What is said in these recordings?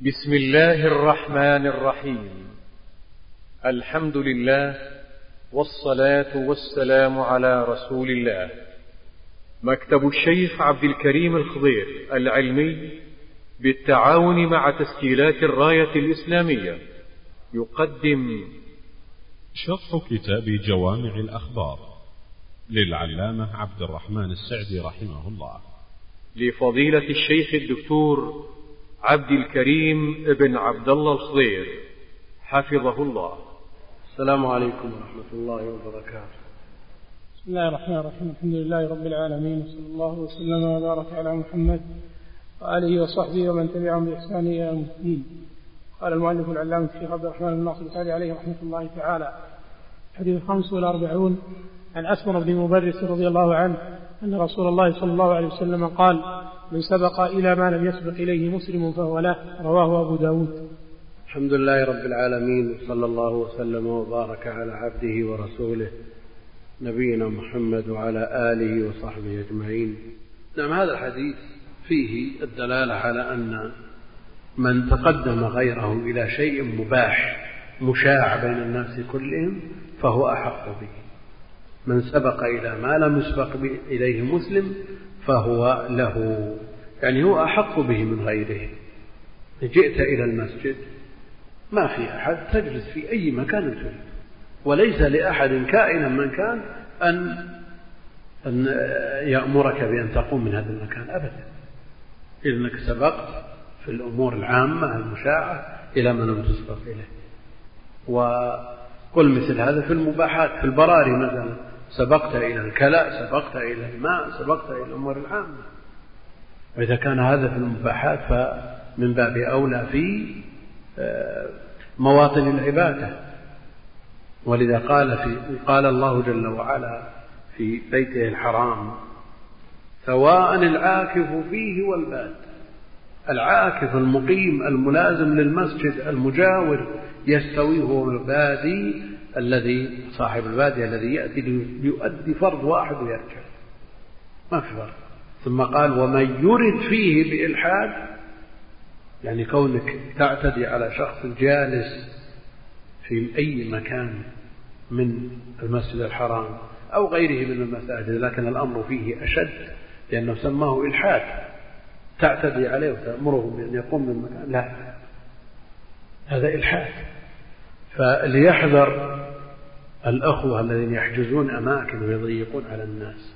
بسم الله الرحمن الرحيم. الحمد لله والصلاة والسلام على رسول الله. مكتب الشيخ عبد الكريم الخضير العلمي بالتعاون مع تسجيلات الراية الإسلامية. يقدم شرح كتاب جوامع الأخبار للعلامة عبد الرحمن السعدي رحمه الله. لفضيلة الشيخ الدكتور عبد الكريم بن عبد الله الخضير حفظه الله. السلام عليكم ورحمة الله وبركاته. بسم الله الرحمن الرحيم. الحمد لله رب العالمين وصلى الله وسلم وبارك على محمد وآله وصحبه ومن تبعهم بإحسان إلى يوم الدين. قال المؤلف العلامة الشيخ عبد الرحمن بن ناصر السعدي عليه رحمة الله تعالى الحديث الخامس والأربعون عن أسمر بن مبرس رضي الله عنه أن رسول الله صلى الله عليه وسلم قال من سبق إلى ما لم يسبق إليه مسلم فهو له رواه أبو داود. الحمد لله رب العالمين وصلى الله وسلم وبارك على عبده ورسوله نبينا محمد وعلى آله وصحبه أجمعين. نعم هذا الحديث فيه الدلالة على أن من تقدم غيره إلى شيء مباح مشاع بين الناس كلهم فهو أحق به. من سبق إلى ما لم يسبق إليه مسلم فهو له. يعني هو أحق به من غيره. جئت إلى المسجد ما في أحد تجلس في أي مكان تريد. وليس لأحد كائنا من كان أن أن يأمرك بأن تقوم من هذا المكان أبدا. إنك سبقت في الأمور العامة المشاعة إلى ما لم تسبق إليه. وقل مثل هذا في المباحات في البراري مثلا. سبقت إلى الكلاء سبقت إلى الماء سبقت إلى الأمور العامة. وإذا كان هذا في المباحات فمن باب أولى في مواطن العبادة. ولذا قال في قال الله جل وعلا في بيته الحرام سواء العاكف فيه والباد. العاكف المقيم الملازم للمسجد المجاور يستوي هو البادي الذي صاحب البادية الذي يأتي ليؤدي فرض واحد ويرجع ما في فرق. ثم قال ومن يرد فيه بإلحاد يعني كونك تعتدي على شخص جالس في أي مكان من المسجد الحرام أو غيره من المساجد لكن الأمر فيه أشد لأنه سماه إلحاد. تعتدي عليه وتأمره بأن يقوم من مكان. لا هذا إلحاد. فليحذر الأخوة الذين يحجزون أماكن ويضيقون على الناس.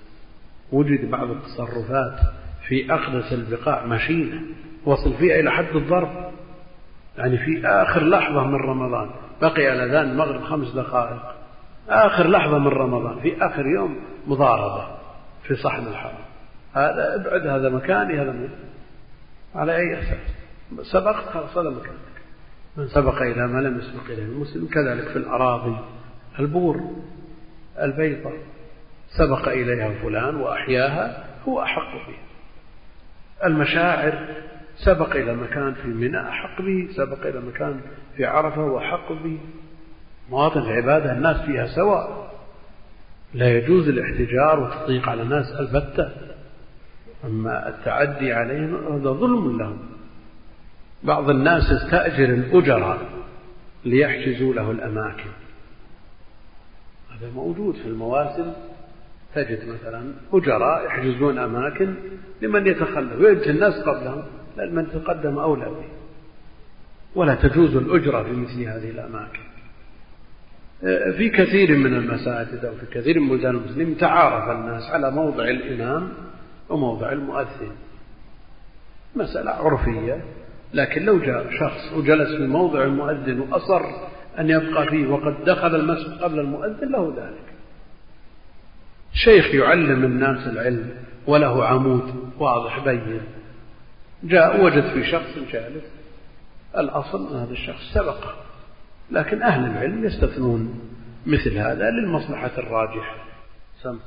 وجد بعض التصرفات في أقدس البقاع مشينة وصل فيها إلى حد الضرب. يعني في آخر لحظة من رمضان بقي على ذان المغرب خمس دقائق. آخر لحظة من رمضان في آخر يوم مضاربة في صحن الحرم. هذا ابعد هذا مكاني هذا من على أي أساس؟ سبقت خلاص هذا مكانك من سبق إلى ما لم يسبق إليه. المسلم كذلك في الأراضي البور البيضة سبق إليها فلان وأحياها هو أحق بها المشاعر سبق إلى مكان في منى أحق به سبق إلى مكان في عرفة وأحق به. مواطن العبادة الناس فيها سواء. لا يجوز الاحتجار والتضييق على الناس البتة. أما التعدي عليهم هذا ظلم لهم. بعض الناس يستأجر الأجراء ليحجزوا له الأماكن. هذا موجود في المواسم. تجد مثلا أجراء يحجزون أماكن لمن يتخلف ويمشي الناس قبلهم لأن من تقدم أولى به. ولا تجوز الأجرة في مثل هذه الأماكن. في كثير من المساجد أو في كثير من بلدان المسلمين تعارف الناس على موضع الإمام وموضع المؤذن. مسألة عرفية. لكن لو جاء شخص وجلس في موضع المؤذن وأصر أن يبقى فيه وقد دخل المسجد قبل المؤذن له ذلك. شيخ يعلم الناس العلم وله عمود واضح بين. جاء وجد في شخص جالس. الأصل أن هذا الشخص سبق. لكن أهل العلم يستثنون مثل هذا للمصلحة الراجحة. سم.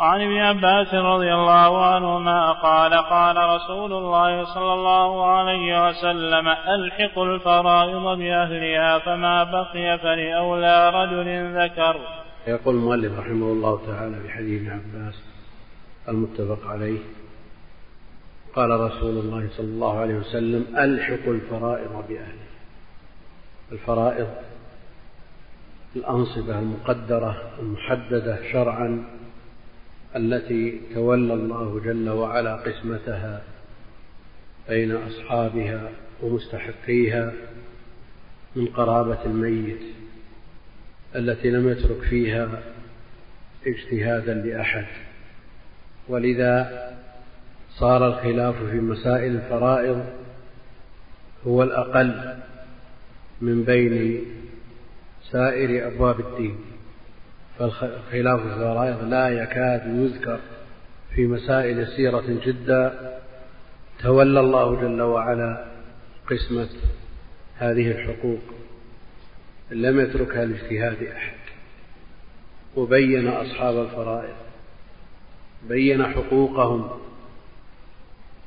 وعن ابن عباس رضي الله عنهما قال قال رسول الله صلى الله عليه وسلم ألحقوا الفرائض بأهلها فما بقي فلأولى رجل ذكر. يقول المؤلف رحمه الله تعالى في حديث ابن عباس المتفق عليه قال رسول الله صلى الله عليه وسلم ألحقوا الفرائض بأهله الفرائض الأنصبة المقدرة المحددة شرعا التي تولى الله جل وعلا قسمتها بين أصحابها ومستحقيها من قرابة الميت التي لم يترك فيها اجتهادا لأحد. ولذا صار الخلاف في مسائل الفرائض هو الأقل من بين سائر أبواب الدين. فالخلاف في الفرائض لا يكاد يذكر في مسائل يسيرة جدا تولى الله جل وعلا قسمة هذه الحقوق. لم يتركها لاجتهاد أحد. وبين أصحاب الفرائض. بين حقوقهم.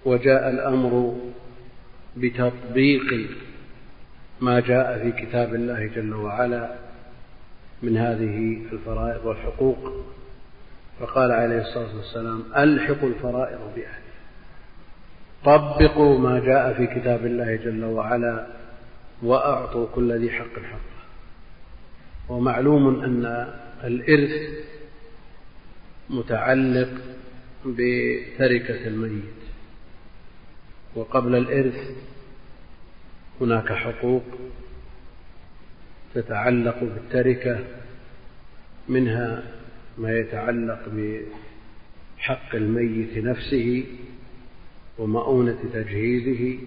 وجاء الأمر بتطبيق ما جاء في كتاب الله جل وعلا. من هذه الفرائض والحقوق. فقال عليه الصلاة والسلام ألحقوا الفرائض بأهلها طبقوا ما جاء في كتاب الله جل وعلا وأعطوا كل ذي حق حقه. ومعلوم أن الإرث متعلق بتركة الميت. وقبل الإرث هناك حقوق تتعلق بالتركة منها ما يتعلق بحق الميت نفسه ومؤونة تجهيزه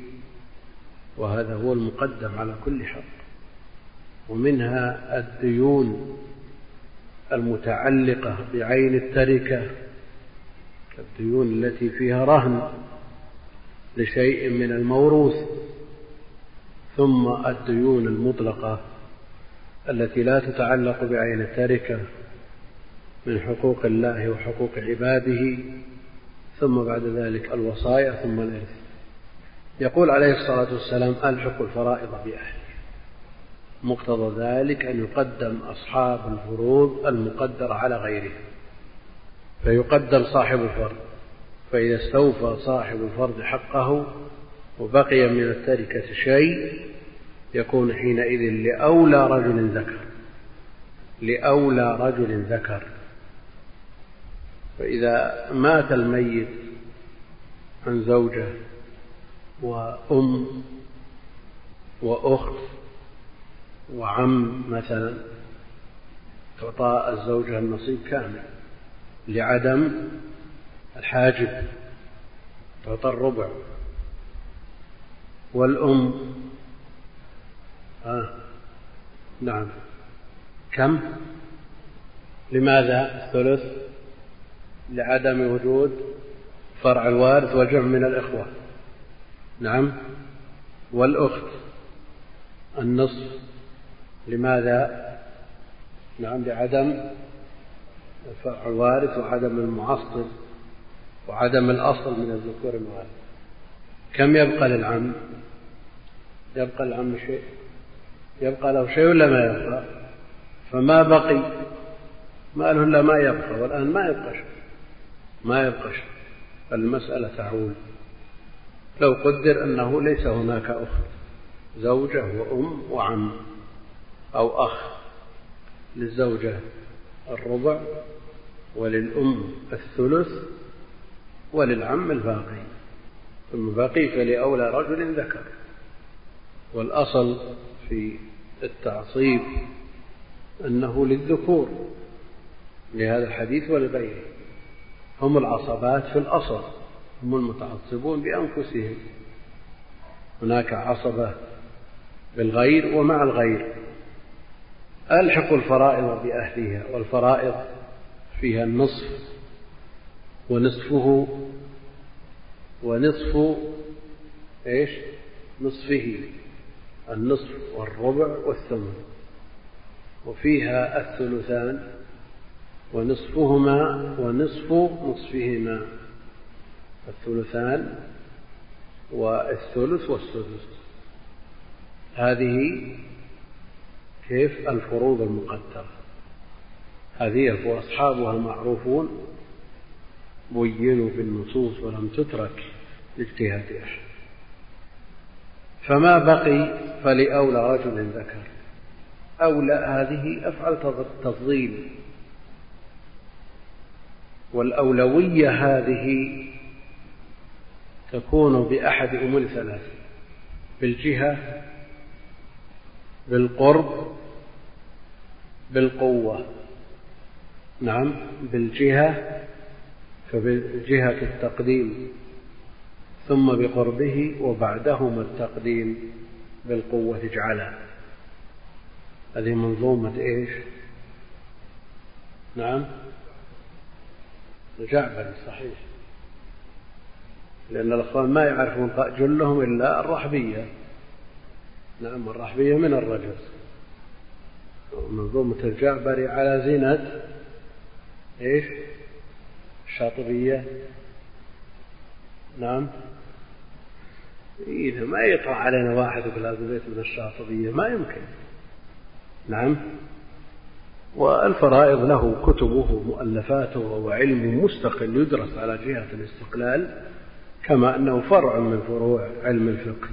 وهذا هو المقدم على كل حق. ومنها الديون المتعلقة بعين التركة الديون التي فيها رهن لشيء من الموروث ثم الديون المطلقة التي لا تتعلق بعين التركة من حقوق الله وحقوق عباده ثم بعد ذلك الوصايا ثم الإرث. يقول عليه الصلاة والسلام ألحق الفرائض بأهلها مقتضى ذلك أن يقدم أصحاب الفروض المقدر على غيرهم. فيقدم صاحب الفرض. فإذا استوفى صاحب الفرض حقه وبقي من التركة شيء يكون حينئذ لأولى رجل ذكر. لأولى رجل ذكر. فإذا مات الميت عن زوجة وأم وأخت وعم مثلا تعطى الزوجة النصيب كامل. لعدم الحاجب تعطى الربع. والأم آه. نعم. كم؟ لماذا الثلث؟ لعدم وجود فرع الوارث وجمع من الإخوة. نعم. والأخت النصف لماذا؟ نعم لعدم فرع الوارث وعدم المعصب وعدم الأصل من الذكور الوارث كم يبقى للعم؟ يبقى للعم شيء؟ يبقى له شيء ولا ما يبقى؟ فما بقي؟ ماله إلا ما يبقى والآن ما يبقى شيء. ما يبقى شيء. المسألة تعول لو قدر أنه ليس هناك أخت زوجة وأم وعم أو أخ للزوجة الربع وللأم الثلث وللعم الباقي. ثم بقي فلأولى رجل ذكر. والأصل في التعصيب أنه للذكور لهذا الحديث ولغيره. هم العصبات في الأصل هم المتعصبون بأنفسهم. هناك عصبة بالغير ومع الغير. ألحق الفرائض بأهلها والفرائض فيها النصف ونصفه ونصف إيش؟ نصفه. النصف والربع والثمن. وفيها الثلثان ونصفهما ونصف نصفهما. الثلثان والثلث والسدس. هذه كيف؟ الفروض المقدرة. هذه وأصحابها معروفون بينوا في النصوص ولم تترك لاجتهاد أحد. فما بقي فلأولى رجل ذكر. أولى هذه أفعل تفضيل والأولوية هذه تكون بأحد أمور ثلاث بالجهة بالقرب بالقوة. نعم بالجهة فبجهة التقديم. ثم بقربه وبعدهما التقديم بالقوة اجعلها هذه منظومة إيش؟ نعم. جعبل صحيح. لأن الأخوان ما يعرفون جلهم إلا الرحبية. نعم الرحبية من الرجل. منظومة الجعبري على زينة إيش؟ الشاطبية نعم. إذا ما يطلع علينا واحد يقول هذا بيت من الشاطبية ما يمكن. نعم. والفرائض له كتبه ومؤلفاته وعلم مستقل يدرس على جهة الاستقلال كما أنه فرع من فروع علم الفقه.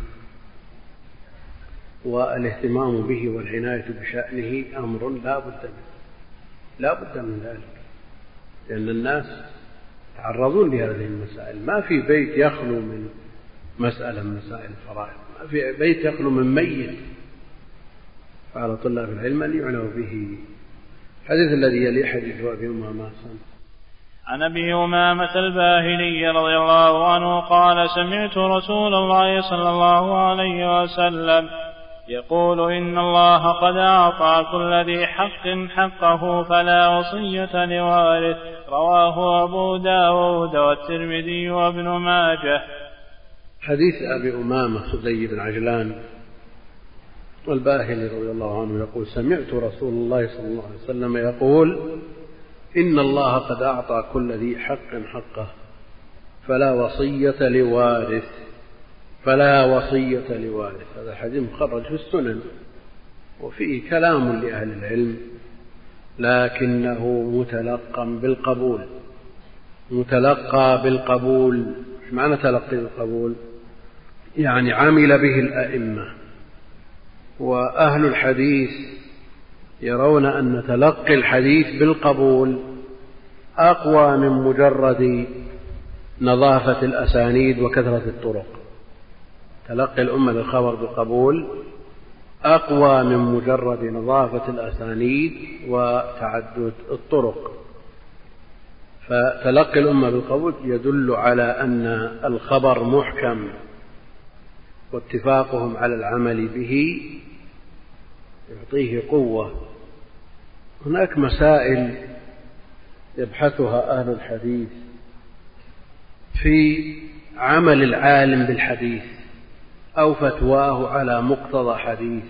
والاهتمام به والعناية بشأنه أمر لا بد منه. لا بد من ذلك. لأن الناس يتعرضون لهذه المسائل. ما في بيت يخلو من مسألة من مسائل الفرائض. في بيت يخلو من ميت. فعلى طلاب العلم أن يعنوا به. الحديث الذي يلي حديث أبي أمامة عن أبي أمامة الباهلي رضي الله عنه قال سمعت رسول الله صلى الله عليه وسلم يقول إن الله قد أعطى كل ذي حق حقه فلا وصية لوارث. رواه أبو داود والترمذي وابن ماجه. حديث أبي أمامة سدي بن عجلان والباهلي رضي الله عنه يقول سمعت رسول الله صلى الله عليه وسلم يقول إن الله قد أعطى كل ذي حق حقه فلا وصية لوارث فلا وصية لوارث. هذا الحديث مخرج في السنن وفيه كلام لأهل العلم لكنه متلقى بالقبول متلقى بالقبول. معنى تلقي بالقبول؟ يعني عمل به الأئمة. وأهل الحديث يرون أن تلقي الحديث بالقبول أقوى من مجرد نظافة الأسانيد وكثرة الطرق. تلقي الأمة للخبر بالقبول أقوى من مجرد نظافة الأسانيد وتعدد الطرق. فتلقي الأمة بالقبول يدل على أن الخبر محكم. واتفاقهم على العمل به يعطيه قوة. هناك مسائل يبحثها أهل الحديث في عمل العالم بالحديث أو فتواه على مقتضى حديث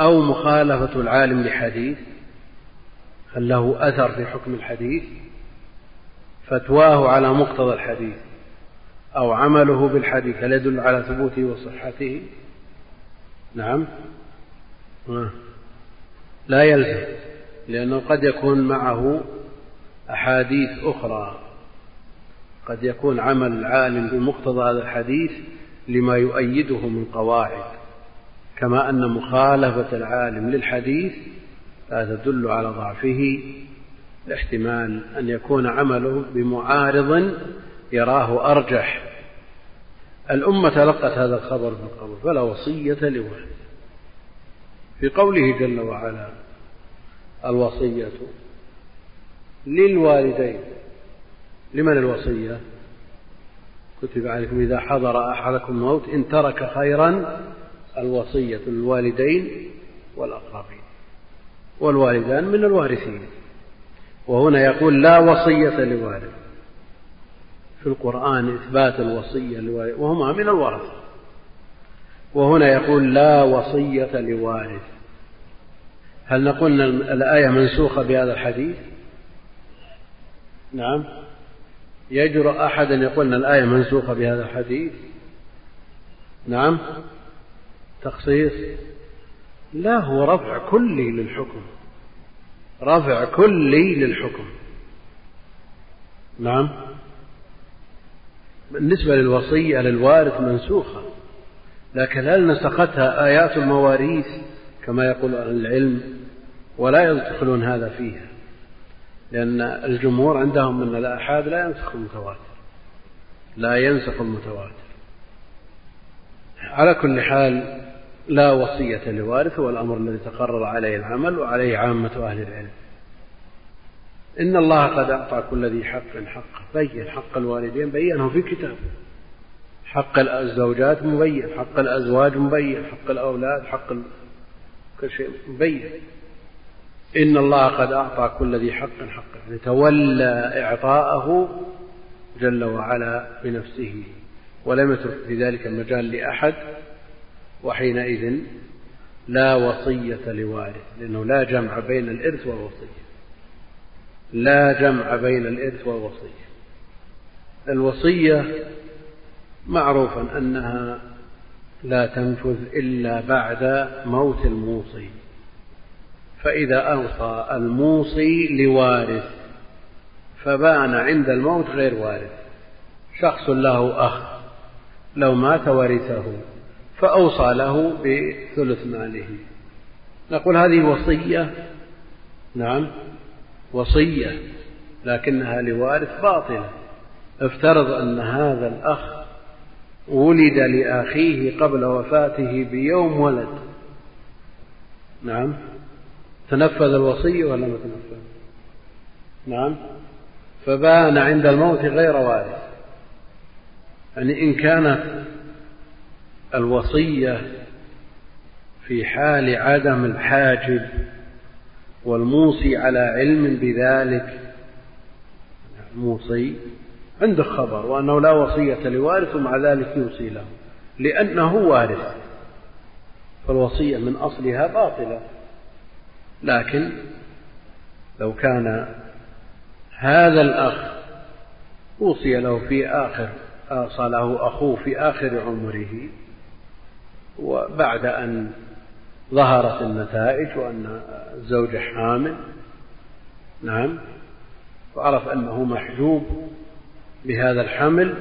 أو مخالفة العالم لحديث هل له أثر في حكم الحديث؟ فتواه على مقتضى الحديث. أو عمله بالحديث هل يدل على ثبوته وصحته؟ نعم. لا يلزم لأنه قد يكون معه أحاديث أخرى. قد يكون عمل العالم بمقتضى هذا الحديث لما يؤيده من قواعد. كما أن مخالفة العالم للحديث لا تدل على ضعفه. الاحتمال أن يكون عمله بمعارض يراه أرجح. الأمة تلقت هذا الخبر بالقبول فلا وصية لولد في قوله جل وعلا الوصية للوالدين. لمن الوصية؟ كتب عليكم إذا حضر أحدكم الموت إن ترك خيرا الوصية للوالدين والأقربين. والوالدان من الوارثين. وهنا يقول لا وصية لوالد. في القرآن إثبات الوصية وهما من الورثة. وهنا يقول لا وصية لوارث هل نقول الآية منسوخة بهذا الحديث؟ نعم. يجرؤ أحد أن يقول أن الآية منسوخة بهذا الحديث؟ نعم. تخصيص؟ لا هو رفع كلي للحكم. رفع كلي للحكم. نعم. بالنسبة للوصية للوارث منسوخة لكن هل نسختها آيات المواريث كما يقول أهل العلم؟ ولا يدخلون هذا فيها لأن الجمهور عندهم أن الآحاد لا ينسخ المتواتر لا ينسخ المتواتر. على كل حال لا وصية لوارث هو الأمر الذي تقرر عليه العمل وعليه عامة أهل العلم. إن الله قد أعطى كل ذي حق حقه. بين حق الوالدين بينه في كتابه حق الزوجات مبين حق الأزواج مبين حق الأولاد حق كل شيء مبين. إن الله قد أعطى كل ذي حق حقه. يعني تولى إعطاءه جل وعلا بنفسه ولم يترك في ذلك المجال لأحد وحينئذ لا وصية لوارث لأنه لا جمع بين الإرث والوصية. لا جمع بين الإرث والوصية. الوصية معروفا أنها لا تنفذ إلا بعد موت الموصي. فإذا أوصى الموصي لوارث فبان عند الموت غير وارث. شخص له أخ لو مات ورثه فأوصى له بثلث ماله. نقول هذه وصية؟ نعم. وصية لكنها لوارث باطلة. افترض أن هذا الأخ ولد لأخيه قبل وفاته بيوم ولد. نعم. تنفذ الوصية ولا ما تنفذ؟ نعم. فبان عند الموت غير وارث. يعني إن كانت الوصية في حال عدم الحاجب والموصي على علم بذلك. الموصي عنده خبر وأنه لا وصية لوارث ومع ذلك يوصي له لأنه وارث. فالوصية من أصلها باطلة. لكن لو كان هذا الأخ أوصي له في آخر أوصى له أخوه في آخر عمره وبعد أن ظهرت النتائج وأن الزوجة حامل. نعم. وعرف أنه محجوب بهذا الحمل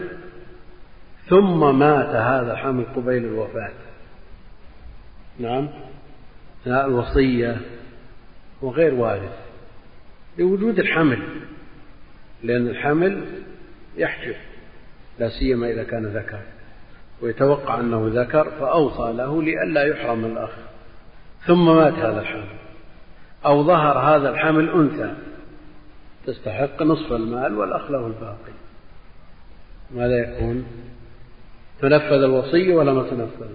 ثم مات هذا الحمل قبيل الوفاة. نعم. الوصية وغير وارث لوجود الحمل لأن الحمل يحجب لا سيما إذا كان ذكر ويتوقع أنه ذكر فأوصى له لئلا يحرم الأخ ثم مات هذا الحمل. أو ظهر هذا الحمل أنثى. تستحق نصف المال والأخ له الباقي. ماذا يكون؟ تنفذ الوصية ولا ما تنفذ؟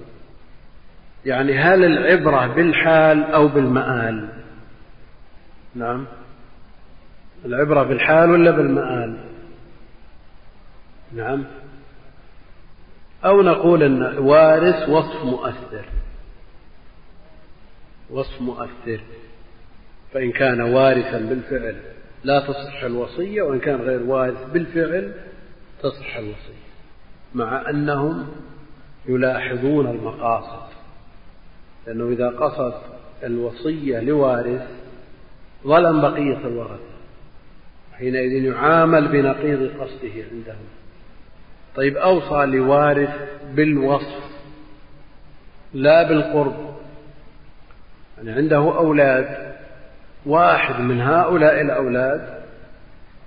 يعني هل العبرة بالحال أو بالمآل؟ نعم. العبرة بالحال ولا بالمآل؟ نعم. أو نقول أن وارث وصف مؤثر. وصف مؤثر. فإن كان وارثا بالفعل لا تصح الوصية وإن كان غير وارث بالفعل تصح الوصية مع أنهم يلاحظون المقاصد. لأنه إذا قصد الوصية لوارث ظلم بقية الورثة حينئذ يعامل بنقيض قصده عندهم. طيب أوصى لوارث بالوصف لا بالقرب. يعني عنده أولاد. واحد من هؤلاء الأولاد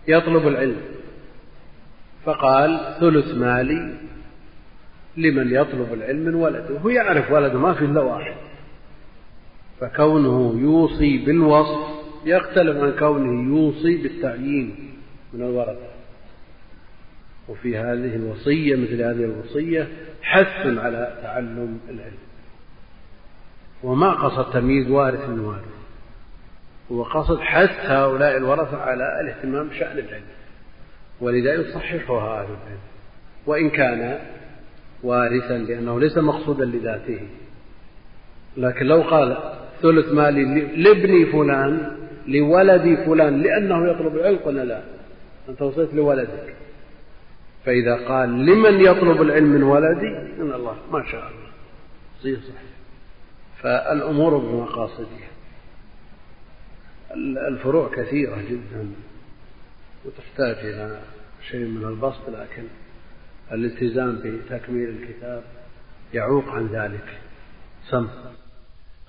يطلب العلم. فقال ثلث مالي لمن يطلب العلم من ولده. هو يعرف ولده ما في إلا واحد. فكونه يوصي بالوصف يختلف عن كونه يوصي بالتعيين من الورثة. وفي هذه الوصية مثل هذه الوصية حث على تعلم العلم. وما قصد تمييز وارث من وارث. هو قصد حث هؤلاء الورثة على الاهتمام بشأن العلم ولذا يصححها أهل العلم. وإن كان وارثا لأنه ليس مقصودا لذاته. لكن لو قال ثلث مالي لابني فلان لولدي فلان لأنه يطلب العلم قلنا لا أنت وصيت لولدك. فإذا قال لمن يطلب العلم من ولدي؟ من الله ما شاء الله. صحيح. فالأمور بمقاصدها الفروع كثيرة جدا وتحتاج إلى شيء من البسط لكن الالتزام بتكميل الكتاب يعوق عن ذلك. سم.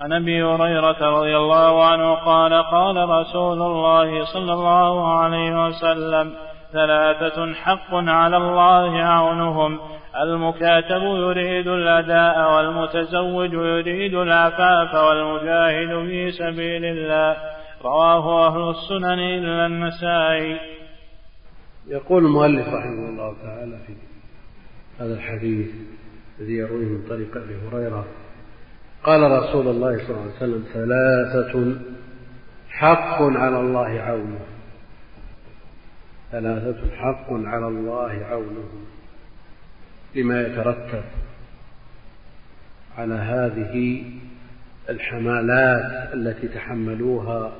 عن أبي هريرة رضي الله عنه قال قال رسول الله صلى الله عليه وسلم ثلاثة حق على الله عونهم. المكاتب يريد الأداء والمتزوج يريد العفاف والمجاهد في سبيل الله. رواه أهل السنن إلا النسائي. يقول المؤلف رحمه الله تعالى في هذا الحديث الذي يرويه من طريق أبي هريرة قال رسول الله صلى الله عليه وسلم ثلاثة حق على الله عونه ثلاثة حق على الله عونهم لما يترتب على هذه الحمالات التي تحملوها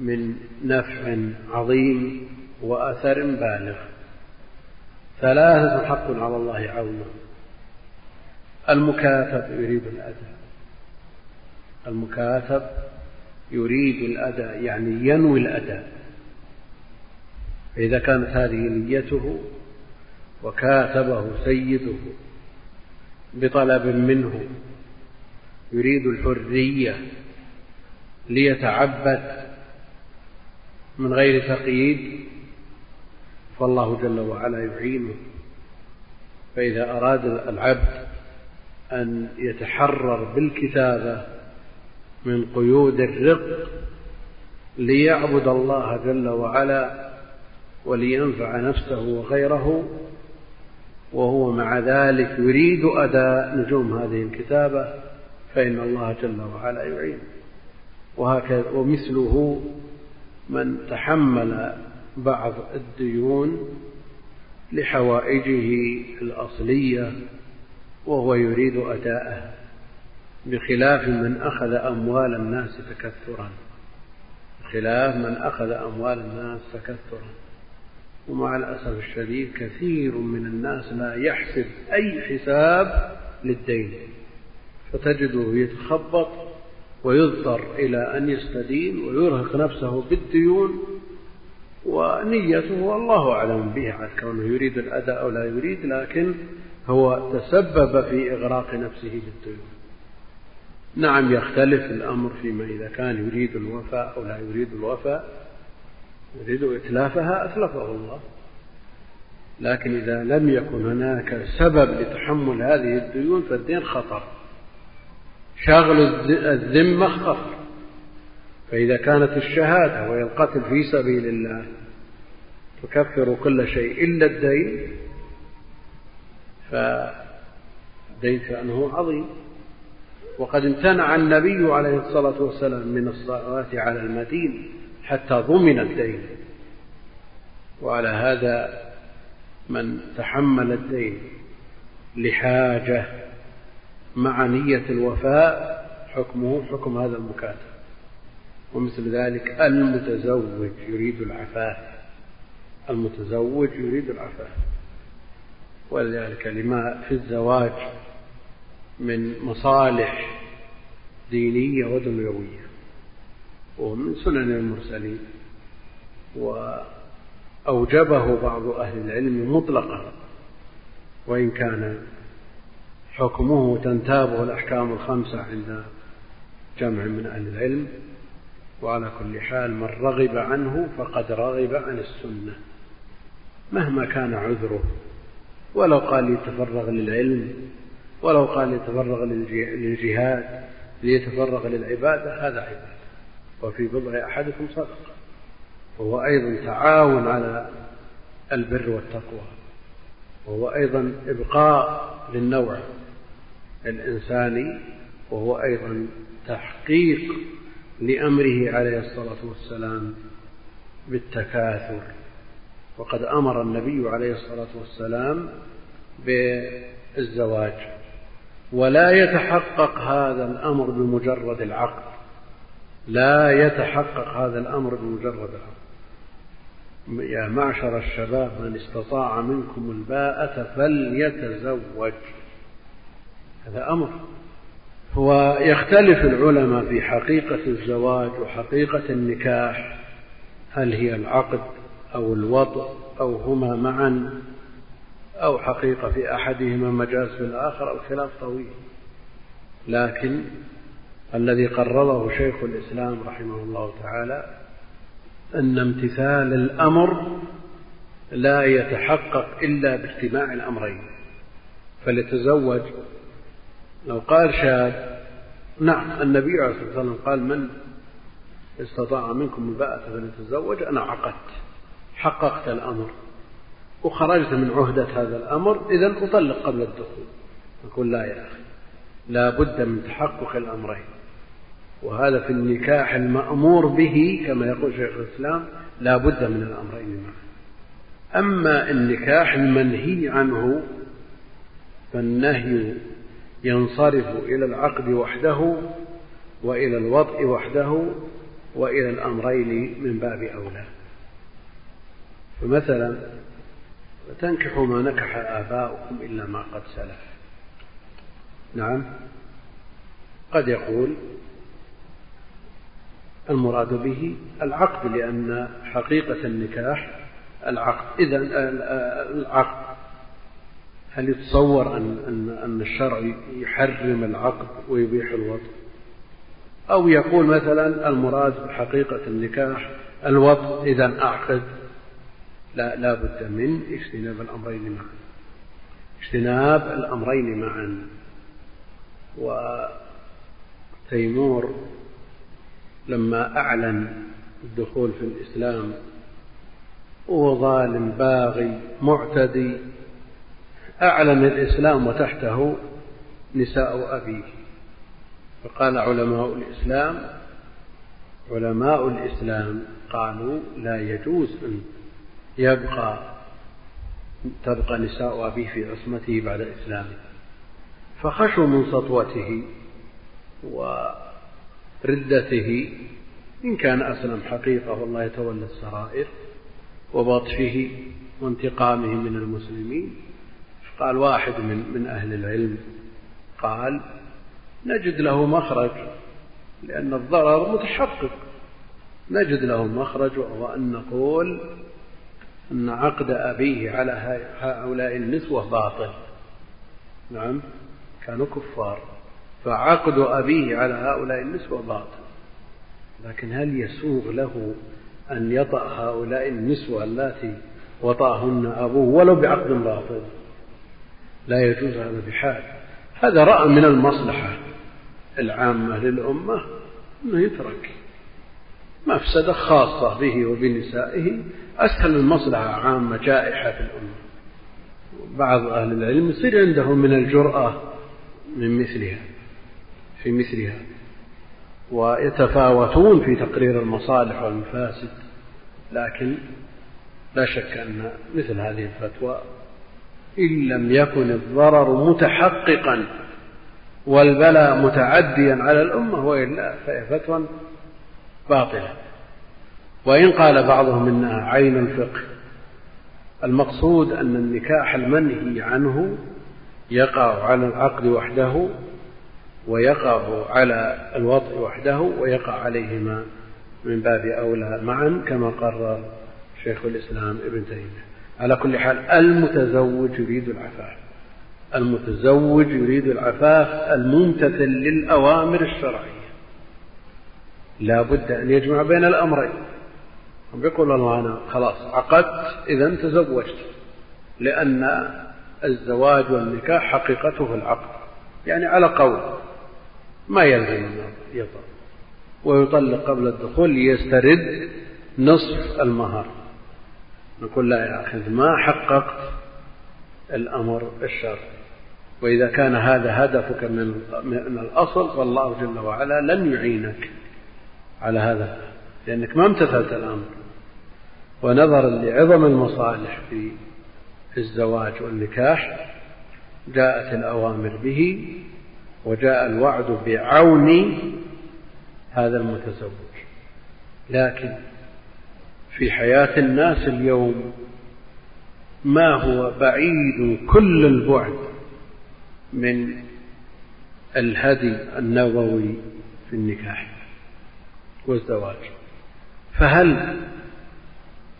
من نفع عظيم وأثر بالغ. ثلاثة حق على الله عونهم المكاتب يريد الأداء المكاتب يريد الأداء يعني ينوي الأداء فإذا كانت هذه نيته وكاتبه سيده بطلب منه يريد الحرية ليتعبد من غير تقييد فالله جل وعلا يعينه. فإذا أراد العبد أن يتحرر بالكتابة من قيود الرق ليعبد الله جل وعلا ولينفع نفسه وغيره وهو مع ذلك يريد أداء نجوم هذه الكتابة فإن الله جل وعلا يعين. وهكذا ومثله من تحمل بعض الديون لحوائجه الأصلية وهو يريد أداءه بخلاف من أخذ أموال الناس تكثرا. بخلاف من أخذ أموال الناس تكثرا. ومع الأسف الشديد كثير من الناس لا يحسب أي حساب للدين فتجده يتخبط ويضطر إلى أن يستدين ويرهق نفسه بالديون ونيته الله أعلم بها عن كونه يريد الأداء أو لا يريد لكن هو تسبب في إغراق نفسه بالديون. نعم يختلف الأمر فيما إذا كان يريد الوفاء أو لا يريد الوفاء يريد إتلافها أتلفه الله. لكن إذا لم يكن هناك سبب لتحمل هذه الديون فالدين خطر. شغل الذمة خطر. فإذا كانت الشهادة وهي القتل في سبيل الله تكفر كل شيء إلا الدين فالدين شأنه عظيم. وقد امتنع النبي عليه الصلاة والسلام من الصلاة على المدين. حتى ضمن الدين. وعلى هذا من تحمل الدين لحاجة مع نية الوفاء حكمه حكم هذا المكاتب. ومثل ذلك المتزوج يريد العفاف. المتزوج يريد العفاف. ولذلك لما في الزواج من مصالح دينية ودنيوية ومن سنن المرسلين وأوجبه بعض أهل العلم مطلقا وإن كان حكمه تنتابه الأحكام الخمسة عند جمع من أهل العلم وعلى كل حال من رغب عنه فقد رغب عن السنة مهما كان عذره. ولو قال يتفرغ للعلم ولو قال يتفرغ للجهاد ليتفرغ للعبادة هذا عبادة. وفي بضع أحدكم صدقة وهو أيضا تعاون على البر والتقوى. وهو أيضا إبقاء للنوع الإنساني. وهو أيضا تحقيق لأمره عليه الصلاة والسلام بالتكاثر. وقد أمر النبي عليه الصلاة والسلام بالزواج. ولا يتحقق هذا الأمر بمجرد العقد. لا يتحقق هذا الأمر بمجرد العقد يا معشر الشباب من استطاع منكم الباءة فليتزوج. هذا أمر. هو يختلف العلماء في حقيقة الزواج وحقيقة النكاح. هل هي العقد أو الوطء أو هما معا أو حقيقة في أحدهما مجاز في الآخر الخلاف طويل. لكن الذي قرره شيخ الإسلام رحمه الله تعالى أن امتثال الأمر لا يتحقق إلا باجتماع الأمرين فليتزوج. لو قال شاب نعم النبي عليه الصلاة والسلام قال من استطاع منكم الباءة فليتزوج. أنا عقدت حققت الأمر وخرجت من عهدة هذا الأمر إذا أطلق قبل الدخول. نقول لا يا أخي لا بد من تحقق الأمرين. وهذا في النكاح المأمور به كما يقول شيخ الإسلام لا بد من الأمرين معا. أما النكاح المنهي عنه فالنهي ينصرف إلى العقد وحده وإلى الوضع وحده وإلى الأمرين من باب أولى. فمثلا تنكحوا ما نكح آباؤكم إلا ما قد سلف. نعم. قد يقول المراد به العقد لأن حقيقة النكاح العقد. إذا العقد هل يتصور أن أن أن الشرع يحرم العقد ويبيح الوطء؟ أو يقول مثلا المراد بحقيقة النكاح الوطء إذا أعقد. لا لا بد من اجتناب الأمرين معا. اجتناب الأمرين معا. وتيمور لما أعلن الدخول في الإسلام وهو ظالم باغي معتدي أعلن الإسلام وتحته نساء أبيه. فقال علماء الإسلام علماء الإسلام قالوا لا يجوز أن يبقى تبقى نساء أبيه في عصمته بعد إسلامه. فخشوا من سطوته وردته إن كان أسلم حقيقة والله يتولى السرائر وبطشه وانتقامه من المسلمين. قال واحد من من أهل العلم قال نجد له مخرج لأن الضرر متحقق. نجد له مخرج وهو أن نقول أن عقد أبيه على هؤلاء النسوة باطل. نعم كانوا كفار. فعقد أبيه على هؤلاء النسوة باطل. لكن هل يسوغ له أن يطأ هؤلاء النسوة اللاتي وطأهن أبوه ولو بعقد باطل؟ لا يجوز هذا بحال هذا رأى من المصلحة العامة للأمة أنه يترك. مفسدة خاصة به وبنسائه أسهل المصلحة عامة جائحة في الأمة. بعض أهل العلم يصير عنده من الجرأة من مثلها. في مثلها. ويتفاوتون في تقرير المصالح والمفاسد لكن لا شك أن مثل هذه الفتوى إن لم يكن الضرر متحققا والبلاء متعديا على الأمة وإلا فهي فتوى باطلة. وإن قال بعضهم إنها عين الفقه المقصود أن النكاح المنهي عنه يقع على العقد وحده ويقع على الوطء وحده ويقع عليهما من باب أولى معا كما قرر شيخ الإسلام ابن تيمية. على كل حال المتزوج يريد العفاف. المتزوج يريد العفاف الممتثل للأوامر الشرعية. لا بد أن يجمع بين الأمرين. بيقول الله أنا خلاص عقدت إذا تزوجت. لأن الزواج والنكاح حقيقته العقد. يعني على قول ما يلزم يطلق ويطلق قبل الدخول ليسترد نصف المهر. نقول لا يا أخي ما حققت الأمر الشرعي. وإذا كان هذا هدفك من من الأصل فالله جل وعلا لن يعينك على هذا لأنك ما امتثلت الأمر. ونظرا لعظم المصالح في الزواج والنكاح جاءت الأوامر به وجاء الوعد بعون هذا المتزوج. لكن في حياة الناس اليوم ما هو بعيد كل البعد من الهدي النبوي في النكاح والزواج. فهل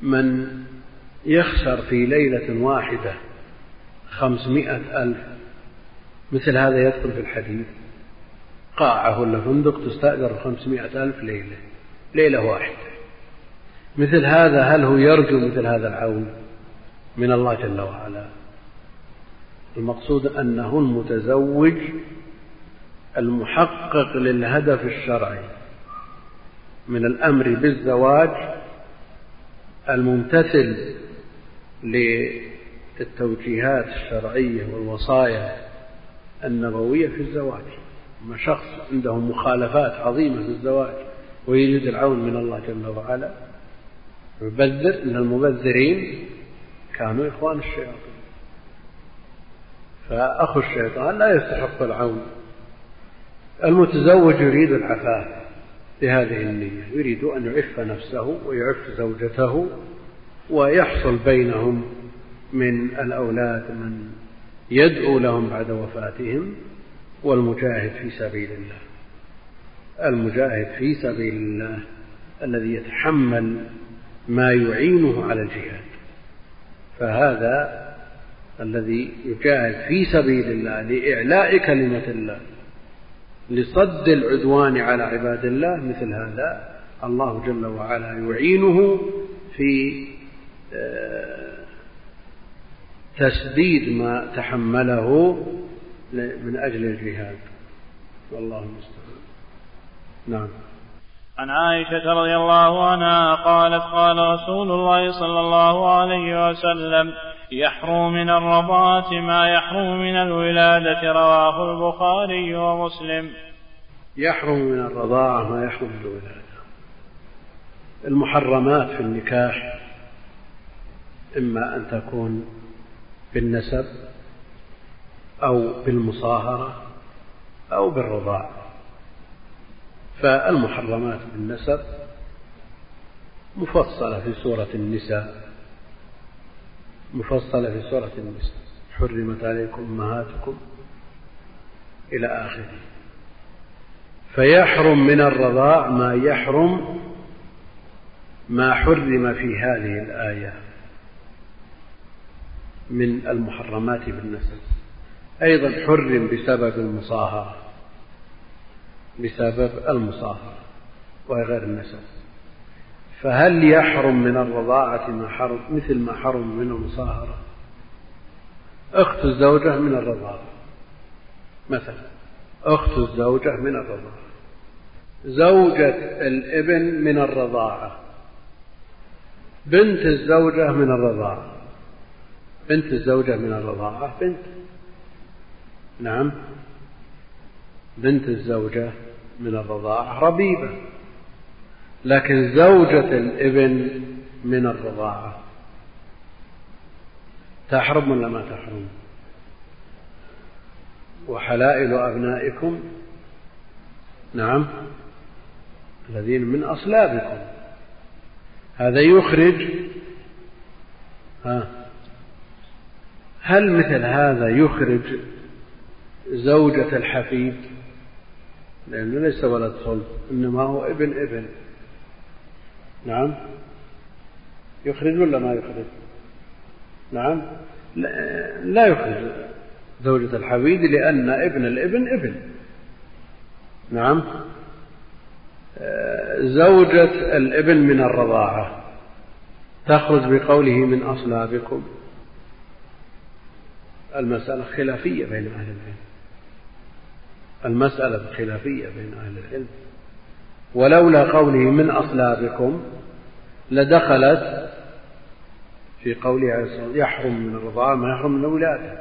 من يخسر في ليلة واحدة خمسمائة ألف مثل هذا يدخل في الحديث. قاعة ولا فندق تستأجر خمسمائة ألف ليلة ليلة واحدة. مثل هذا هل هو يرجو مثل هذا العون؟ من الله جل وعلا. المقصود أنه المتزوج المحقق للهدف الشرعي من الأمر بالزواج الممتثل للتوجيهات الشرعية والوصايا النبوية في الزواج. أما شخص عنده مخالفات عظيمة في الزواج ويريد العون من الله جل وعلا يبذر إن المبذرين كانوا إخوان الشياطين. فأخو الشيطان لا يستحق العون. المتزوج يريد العفاف بهذه النية يريد أن يعف نفسه ويعف زوجته ويحصل بينهم من الأولاد من يدعو لهم بعد وفاتهم والمجاهد في سبيل الله. المجاهد في سبيل الله الذي يتحمل ما يعينه على الجهاد. فهذا الذي يجاهد في سبيل الله لإعلاء كلمة الله لصد العدوان على عباد الله مثل هذا الله جل وعلا يعينه في آه، تسديد ما تحمله من أجل الجهاد. والله المستعان. نعم. عن عائشة رضي الله عنها قالت قال رسول الله صلى الله عليه وسلم يحرم من الرضاعة ما يحرم من الولادة. رواه البخاري ومسلم. يحرم من الرضاعة ما يحرم من الولادة. المحرمات في النكاح إما أن تكون بالنسب أو بالمصاهرة أو بالرضاعة فالمحرمات بالنسب مفصلة في سورة النساء مفصلة في سورة النساء. حرمت عليكم أمهاتكم إلى آخره. فيحرم من الرضاع ما يحرم ما حرم في هذه الآية. من المحرمات بالنسب أيضا حرم بسبب المصاهرة بسبب المصاهرة وهي غير النسب. فهل يحرم من الرضاعة ما حرم مثل ما حرم من المصاهرة؟ أخت الزوجة من الرضاعة مثلا. أخت الزوجة من الرضاعة. زوجة الابن من الرضاعة. بنت الزوجة من الرضاعة. بنت الزوجة من الرضاعة بنت. نعم. بنت الزوجة من الرضاعة ربيبة. لكن زوجة الابن من الرضاعة. تحرم ولا ما تحرم؟ وحلائل أبنائكم. نعم. الذين من أصلابكم. هذا يخرج. ها. هل مثل هذا يخرج زوجة الحفيد؟ لأنه ليس ولد صلب إنما هو ابن ابن. نعم. يخرج ولا ما يخرج؟ نعم. لا يخرج زوجة الحفيد لأن ابن الابن ابن. نعم. زوجة الابن من الرضاعة. تخرج بقوله من أصلابكم. المسألة خلافية بين أهل العلم. المسألة خلافية بين أهل العلم. ولولا قوله من أصلابكم لدخلت في قوله عليه الصلاة يحرم من الرضاعة ما يحرم من الولادة.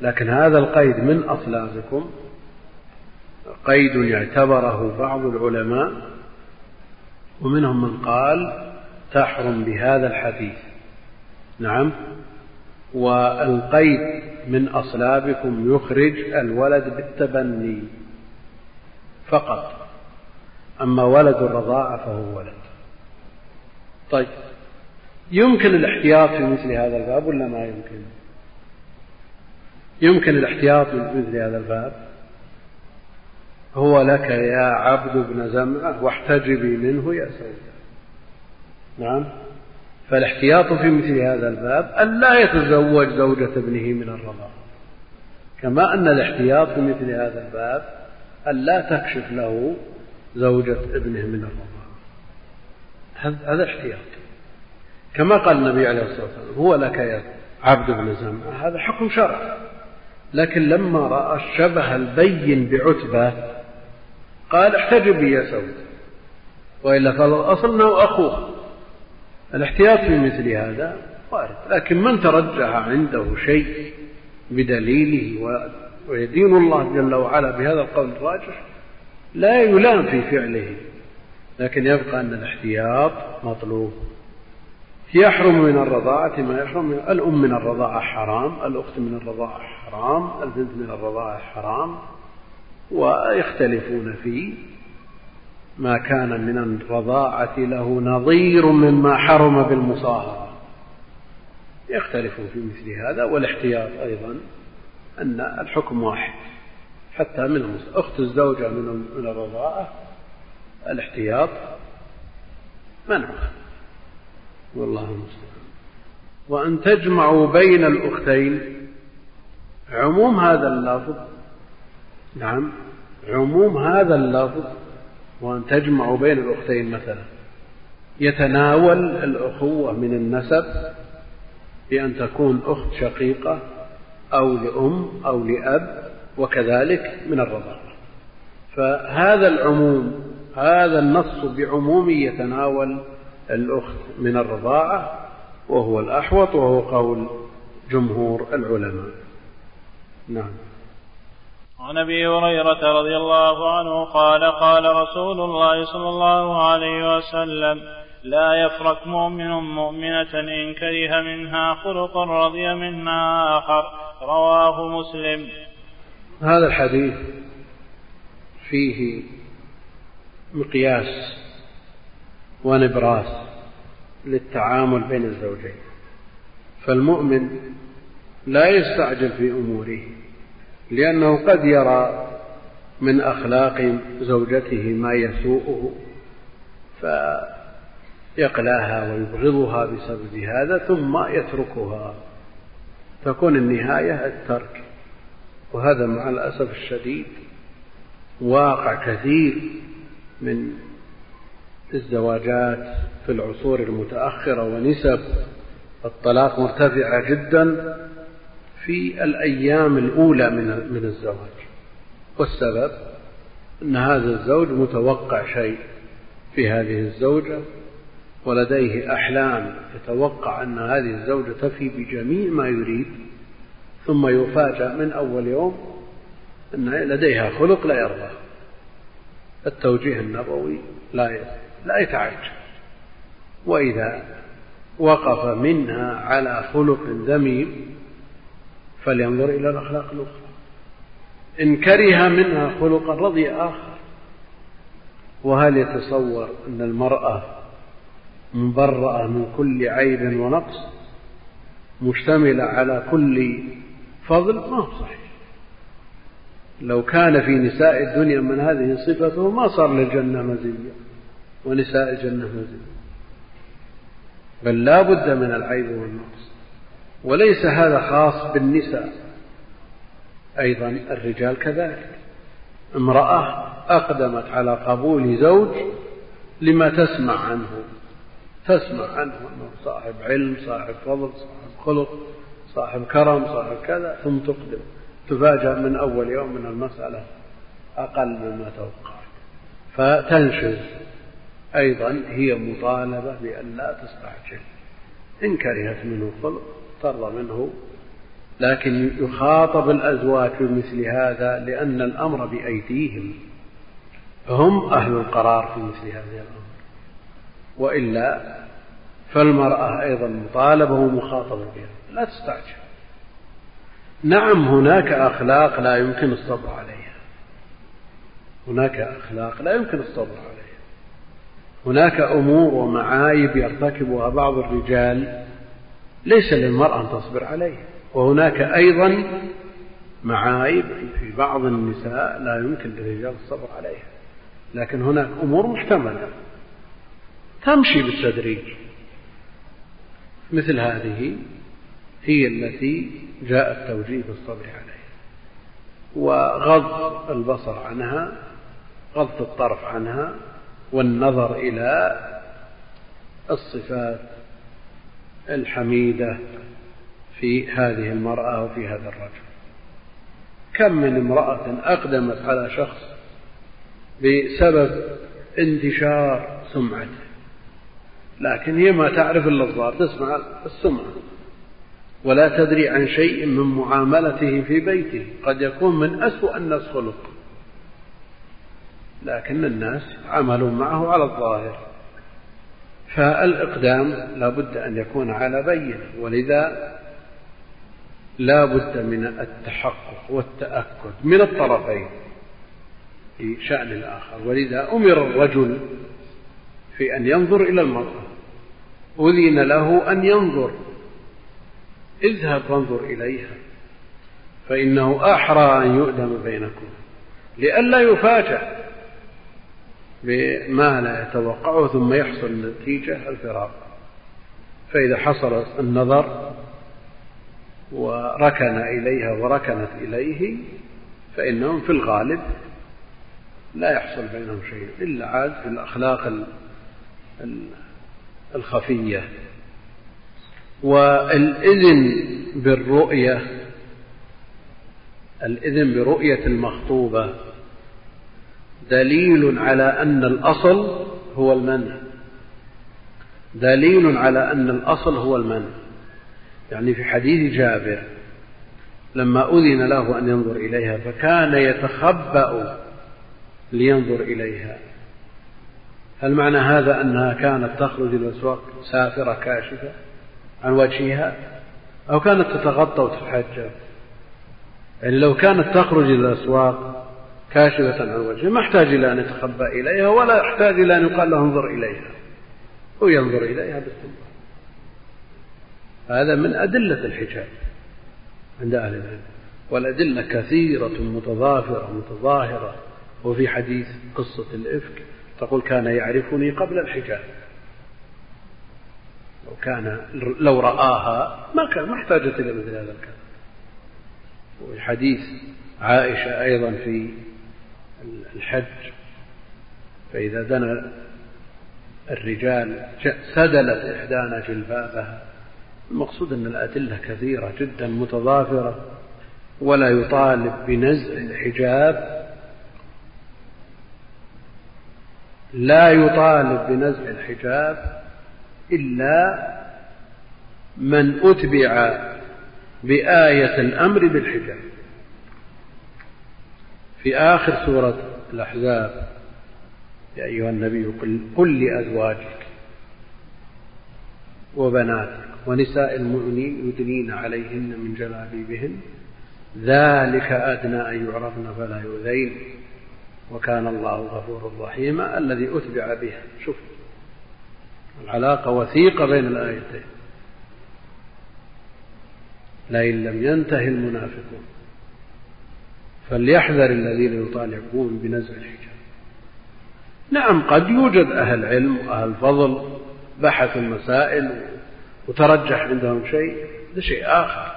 لكن هذا القيد من أصلابكم قيد اعتبره بعض العلماء ومنهم من قال تحرم بهذا الحديث. نعم. والقيد من أصلابكم يخرج الولد بالتبني فقط. أما ولد الرضاعة فهو ولد. طيب يمكن الاحتياط في مثل هذا الباب ولا ما يمكن؟ يمكن الاحتياط في مثل هذا الباب؟ هو لك يا عبد بن زمعة واحتجبي منه يا سيدة نعم؟ فالاحتياط في مثل هذا الباب أن لا يتزوج زوجة ابنه من الرضاعة كما أن الاحتياط في مثل هذا الباب أن لا تكشف له زوجة ابنه من الرضاعة هذا احتياط. كما قال النبي عليه الصلاة والسلام هو لك يا عبد بن زمعة. هذا حكم شرع. لكن لما رأى الشبه البين بعتبة قال احتجبي يا سود وإلا فالأصل أنه أخوه الاحتياط في مثل هذا وارد لكن من ترجح عنده شيء بدليله ويدين الله جل وعلا بهذا القول الراجح لا يلام في فعله لكن يبقى أن الاحتياط مطلوب. يحرم من الرضاعة ما يحرم من الأم من الرضاعة حرام الأخت من الرضاعة حرام البنت من الرضاعة حرام ويختلفون في ما كان من الرضاعة له نظير مما حرم بالمصاهرة. يختلفون في مثل هذا والاحتياط أيضا أن الحكم واحد. حتى من أخت الزوجة من من الرضاعة الاحتياط منعها والله المستعان. وأن تجمعوا بين الأختين عموم هذا اللفظ نعم عموم هذا اللفظ وأن تجمعوا بين الأختين مثلا. يتناول الأخوة من النسب بأن تكون أخت شقيقة أو لأم أو لأب وكذلك من الرضاعة فهذا العموم هذا النص بعموم يتناول الأخت من الرضاعة وهو الأحوط وهو قول جمهور العلماء. نعم. عن أبي هريرة رضي الله عنه قال قال رسول الله صلى الله عليه وسلم لا يفرك مؤمن مؤمنة إن كره منها خلقا رضي منها آخر. رواه مسلم. هذا الحديث فيه مقياس ونبراس للتعامل بين الزوجين. فالمؤمن لا يستعجل في أموره. لأنه قد يرى من أخلاق زوجته ما يسوءه فيقلاها ويبغضها بسبب هذا ثم يتركها. تكون النهاية الترك. وهذا مع الأسف الشديد واقع كثير من الزواجات في العصور المتأخرة ونسب. الطلاق مرتفعة جدا. في الأيام الأولى من من الزواج. والسبب أن هذا الزوج متوقع شيء في هذه الزوجة ولديه أحلام يتوقع أن هذه الزوجة تفي بجميع ما يريد ثم يفاجأ من أول يوم أن لديها خلق لا يرضى. التوجيه النبوي لا لا يتعجب وإذا وقف منها على خلق ذميم فلينظر إلى الأخلاق الأخرى. إن كره منها خلقا رضي آخر. وهل يتصور أن المرأة مبرأة من كل عيب ونقص؟ مشتملة على كل فضل؟ ما هو صحيح. لو كان في نساء الدنيا من هذه صفته ما صار للجنة مزية ونساء الجنة مزية. بل لا بد من العيب والنقص. وليس هذا خاص بالنساء. أيضا الرجال كذلك. امرأة أقدمت على قبول زوج لما تسمع عنه. تسمع عنه أنه صاحب علم صاحب فضل صاحب خلق صاحب كرم صاحب كذا ثم تقدم. تفاجأ من أول يوم من المسألة أقل مما توقعت. فتنشز. أيضا هي مطالبة بأن لا تستعجل. إن كرهت منه خلق ترضى منه لكن يخاطب الأزواج بمثل هذا لأن الأمر بأيديهم. هم أهل القرار في مثل هذه الأمر. وإلا فالمرأة أيضا مطالبة ومخاطبة بها. لا تستعجل. نعم هناك أخلاق لا يمكن الصبر عليها. هناك أخلاق لا يمكن الصبر عليها. هناك أمور ومعايب يرتكبها بعض الرجال ليس للمرأة أن تصبر عليها وهناك أيضا معايب في بعض النساء لا يمكن للرجال الصبر عليها. لكن هناك أمور محتملة تمشي بالتدريج. مثل هذه هي التي جاء التوجيه بالصبر عليها. وغض البصر عنها غض الطرف عنها والنظر إلى الصفات الحميدة في هذه المرأة وفي هذا الرجل. كم من امرأة أقدمت على شخص بسبب انتشار سمعته. لكن هي ما تعرف إلا الظاهر تسمع السمعة. ولا تدري عن شيء من معاملته في بيته. قد يكون من أسوأ الناس خلق لكن الناس عملوا معه على الظاهر. فالإقدام لا بد أن يكون على بينة ولذا لا بد من التحقق والتأكد من الطرفين في شأن الآخر. ولذا أمر الرجل في أن ينظر إلى المرأة أذن له أن ينظر. اذهب فانظر إليها فإنه أحرى أن يؤدم بينكم لئلا يفاجأ. بما لا يتوقعه ثم يحصل النتيجة الفراق. فإذا حصل النظر وركن إليها وركنت إليه فإنهم في الغالب لا يحصل بينهم شيء إلا عاد في الأخلاق الخفية. والإذن بالرؤية الإذن برؤية المخطوبة. دليل على أن الأصل هو المنع. دليل على أن الأصل هو المنع. يعني في حديث جابر لما أذن له أن ينظر إليها فكان يتخبأ لينظر إليها. هل معنى هذا أنها كانت تخرج الأسواق سافرة كاشفة عن وجهها؟ أو كانت تتغطى وتتحجب يعني لو كانت تخرج الأسواق كاشفة عن وجهها ما أحتاج إلى أن يتخبأ إليها ولا يحتاج إلى أن يقال له انظر إليها. هو ينظر إليها باستمرار. هذا من أدلة الحجاب عند أهل العلم. والأدلة كثيرة متضافرة متظاهرة. وفي حديث قصة الإفك تقول كان يعرفني قبل الحجاب. لو كان لو رآها ما كان ما احتاجت إلى مثل هذا الكلام. وفي حديث عائشة أيضا في الحج فإذا دنا الرجال سدلت إحدانا جلبابها المقصود أن الأدلة كثيرة جدا متضافرة ولا يطالب بنزع الحجاب لا يطالب بنزع الحجاب إلا من أتبع بآية الأمر بالحجاب. في آخر سورة الأحزاب. يا أيها النبي قل, قل لأزواجك وبناتك ونساء المؤمنين يدنين عليهن من جلابيبهن. ذلك أدنى أن يعرفن فلا يؤذين. وكان الله غفورا رحيما الذي أتبع بها. شوف العلاقة وثيقة بين الآيتين. لئن لم ينتهي المنافقون. فليحذر الذين يطالعون بنزع الحجاب نعم قد يوجد أهل علم وأهل فضل بحثوا المسائل وترجح عندهم شيء هذا شيء آخر.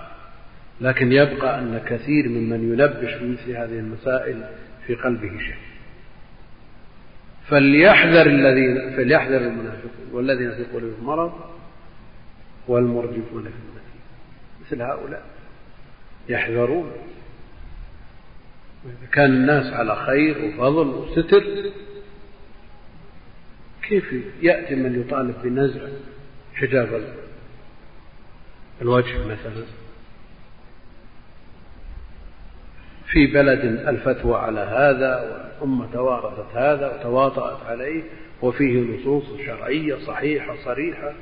لكن يبقى أن كثير ممن ينبش بمثل هذه المسائل في قلبه شيء. فليحذر الذين فليحذر المنافقون والذين في قلوبهم مرض والمرجفون في المدينة مثل هؤلاء يحذرون. وإذا كان الناس على خير وفضل وستر كيف يأتي من يطالب بنزع حجاب الوجه مثلا؟ في بلد الفتوى على هذا والأمة توارثت هذا وتواطأت عليه وفيه نصوص شرعية صحيحة صريحة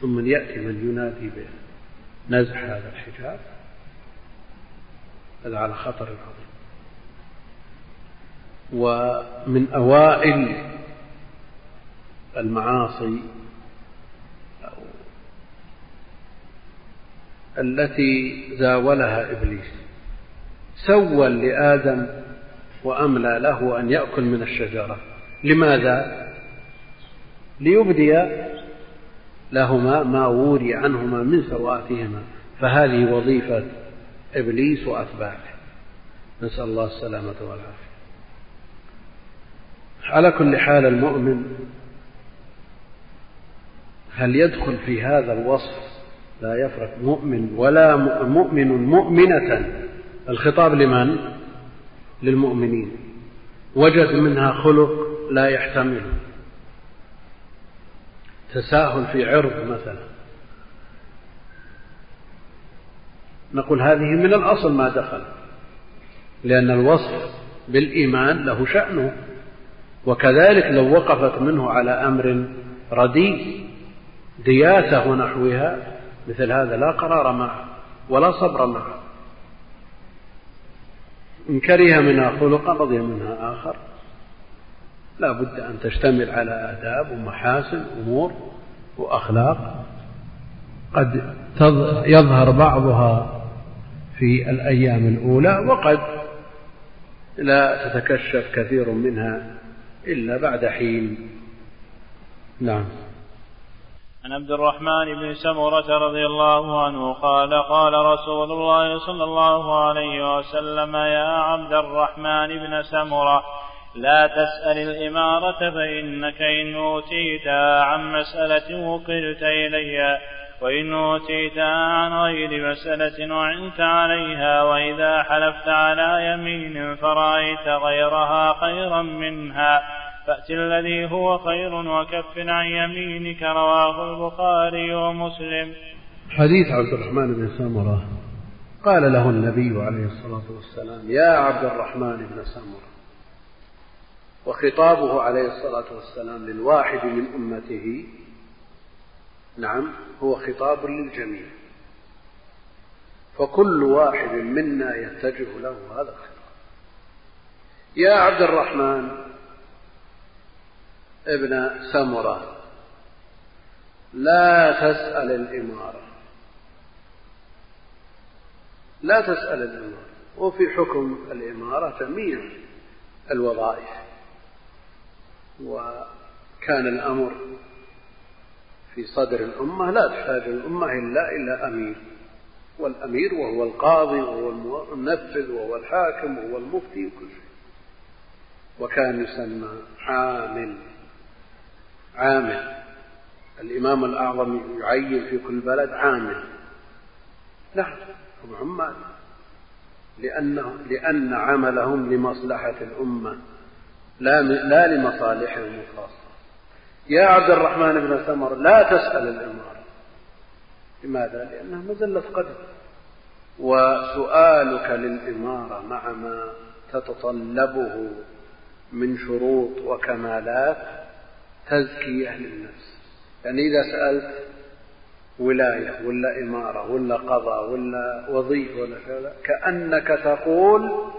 ثم يأتي من ينادي بنزع هذا الحجاب؟ هذا على خطر عظيم. ومن أوائل المعاصي التي زاولها إبليس سول لآدم وأملى له أن يأكل من الشجرة. لماذا؟ ليبدي لهما ما وري عنهما من سوآتهما. فهذه وظيفة إبليس وأتباعه. نسأل الله السلامة والعافية. على كل حال المؤمن هل يدخل في هذا الوصف لا يفرق مؤمن ولا مؤمن مؤمنة؟ الخطاب لمن؟ للمؤمنين. وجد منها خلق لا يحتمله تساهل في عرض مثلا. نقول هذه من الأصل ما دخل لأن الوصف بالإيمان له شأنه وكذلك لو وقفت منه على أمر رديء دياسة ونحوها مثل هذا لا قرار معه ولا صبر معه. إن كره منها خلقا رضي منها آخر لا بد أن تشتمل على آداب ومحاسن أمور وأخلاق. قد يظهر بعضها في الأيام الأولى وقد لا تتكشف كثير منها إلا بعد حين. نعم. عن عبد الرحمن بن سمرة رضي الله عنه قال قال رسول الله صلى الله عليه وسلم يا عبد الرحمن بن سمرة لا تسأل الإمارة فإنك إن أوتيتها عن مسألة وقلت إليها وإن أوتيتها عن غير مسألة وعنت عليها وإذا حلفت على يمين فرأيت غيرها خيرا منها فأت الذي هو خير وكف عن يمينك رواه البخاري ومسلم. حديث عبد الرحمن بن سمرة. قال له النبي عليه الصلاة والسلام يا عبد الرحمن بن سمرة. وخطابه عليه الصلاة والسلام للواحد من أمته نعم هو خطاب للجميع. فكل واحد منا يتجه له هذا الخطاب. يا عبد الرحمن ابن سمرة لا تسأل الإمارة. لا تسأل الإمارة. وفي حكم الإمارة جميع الوظائف. وكان الأمر في صدر الأمة لا تحتاج الأمة إلا إلى أمير والأمير وهو القاضي وهو المنفذ وهو الحاكم وهو المفتي وكل شيء. وكان يسمى عامل عامل. الإمام الأعظم يعين في كل بلد عامل. نعم هم عمال. لأنه لأن عملهم لمصلحة الأمة لا لا لمصالحهم الخاصة. يا عبد الرحمن بن سمر لا تسأل الإمارة لماذا؟ لأنها مزلة قدر. وسؤالك للإمارة مع ما تتطلبه من شروط وكمالات تزكية للنفس يعني إذا سألت ولاية ولا إمارة ولا قضاء ولا وظيفة ولا كذا كأنك تقول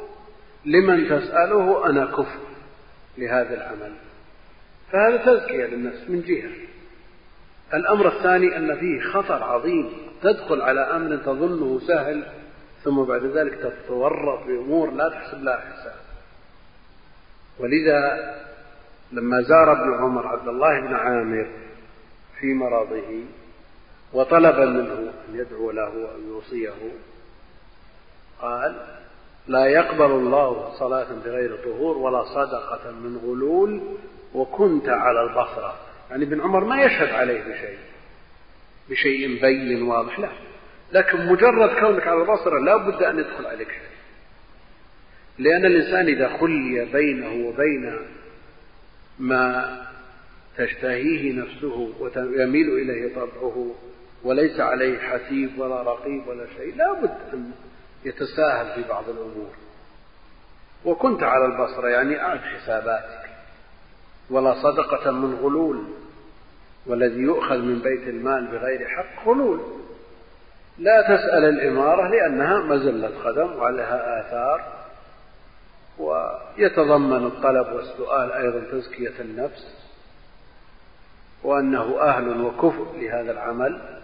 لمن تسأله أنا كفء لهذا العمل. فهذا تزكية للنفس من جهة. الأمر الثاني أن فيه خطر عظيم تدخل على أمر تظنه سهل ثم بعد ذلك تتورط بأمور لا تحسب لها حساب. ولذا لما زار ابن عمر عبد الله بن عامر في مرضه وطلب منه أن يدعو له وأن يوصيه قال لا يقبل الله صلاة بغير طهور ولا صدقة من غلول وكنت على البصرة. يعني ابن عمر ما يشهد عليه بشيء. بشيء بين واضح لا. لكن مجرد كونك على البصرة لا بد أن يدخل عليك شيء. لأن الإنسان إذا خلي بينه وبين ما تشتهيه نفسه ويميل إليه طبعه وليس عليه حسيب ولا رقيب ولا شيء لا بد أن يتساهل في بعض الأمور. وكنت على البصرة يعني أعد حساباتك. ولا صدقة من غلول والذي يؤخذ من بيت المال بغير حق غلول. لا تسأل الإمارة لأنها مزلة قدم وعليها آثار ويتضمن الطلب والسؤال أيضا تزكية النفس وأنه أهل وكفء لهذا العمل.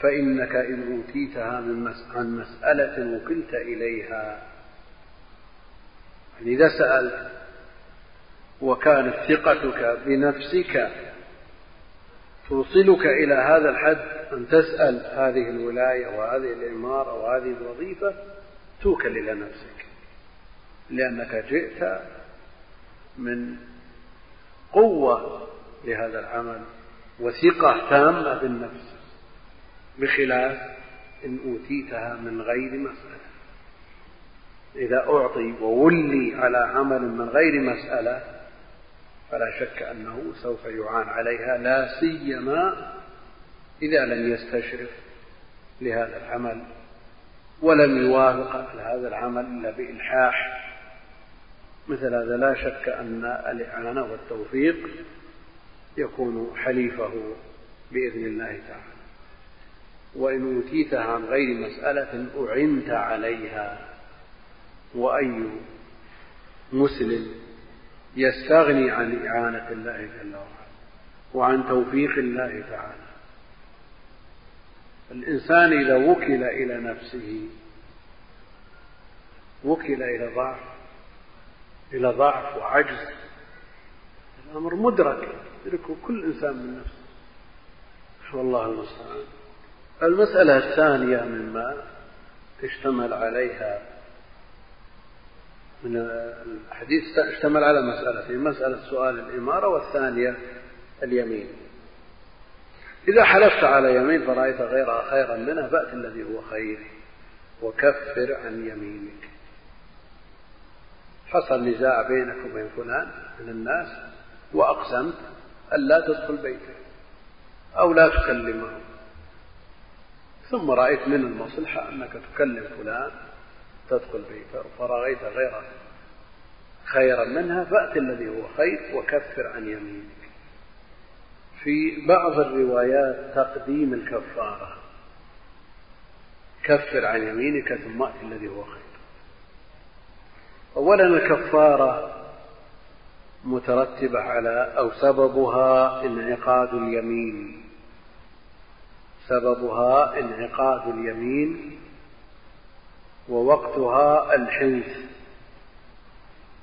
فإنك إن أوتيتها من عن مسألة وكلت إليها. يعني إذا سألت وكانت ثقتك بنفسك توصلك إلى هذا الحد أن تسأل هذه الولاية وهذه الإمارة وهذه الوظيفة توكل إلى نفسك لأنك جئت من قوة لهذا العمل وثقة تامة بالنفس بخلاف إن أوتيتها من غير مسألة. إذا أعطي وولي على عمل من غير مسألة فلا شك أنه سوف يعان عليها لا سيما إذا لم يستشرف لهذا العمل ولم يوافق هذا العمل إلا بإلحاح. مثل هذا لا شك أن الإعانة والتوفيق يكون حليفه بإذن الله تعالى. وإن أوتيتها عن غير مسألة أعنت عليها. وأي مسلم يستغني عن إعانة الله جل وعلا وعن توفيق الله تعالى. الإنسان إذا وكل إلى نفسه وكل إلى ضعف إلى ضعف وعجز الأمر مدرك يدركه كل إنسان من نفسه. والله المستعان. المسألة الثانية مما اشتمل عليها من الحديث اشتمل على مسألتين مسألة سؤال الإمارة والثانية اليمين. إذا حلفت على يمين فرأيت غيرها خيرا منها فأت الذي هو خير وكفر عن يمينك. حصل نزاع بينك وبين فلان من الناس وأقسمت ألا تدخل بيته أو لا تكلمه. ثم رأيت من المصلحة أنك تكلم فلان تدخل بيته فرأيت غيره خيرا منها فأت الذي هو خير وكفر عن يمينك. في بعض الروايات تقديم الكفارة. كفر عن يمينك ثم أت الذي هو خير. أولا الكفارة مترتبة على أو سببها انعقاد اليمين. سببها انعقاد اليمين ووقتها الحنث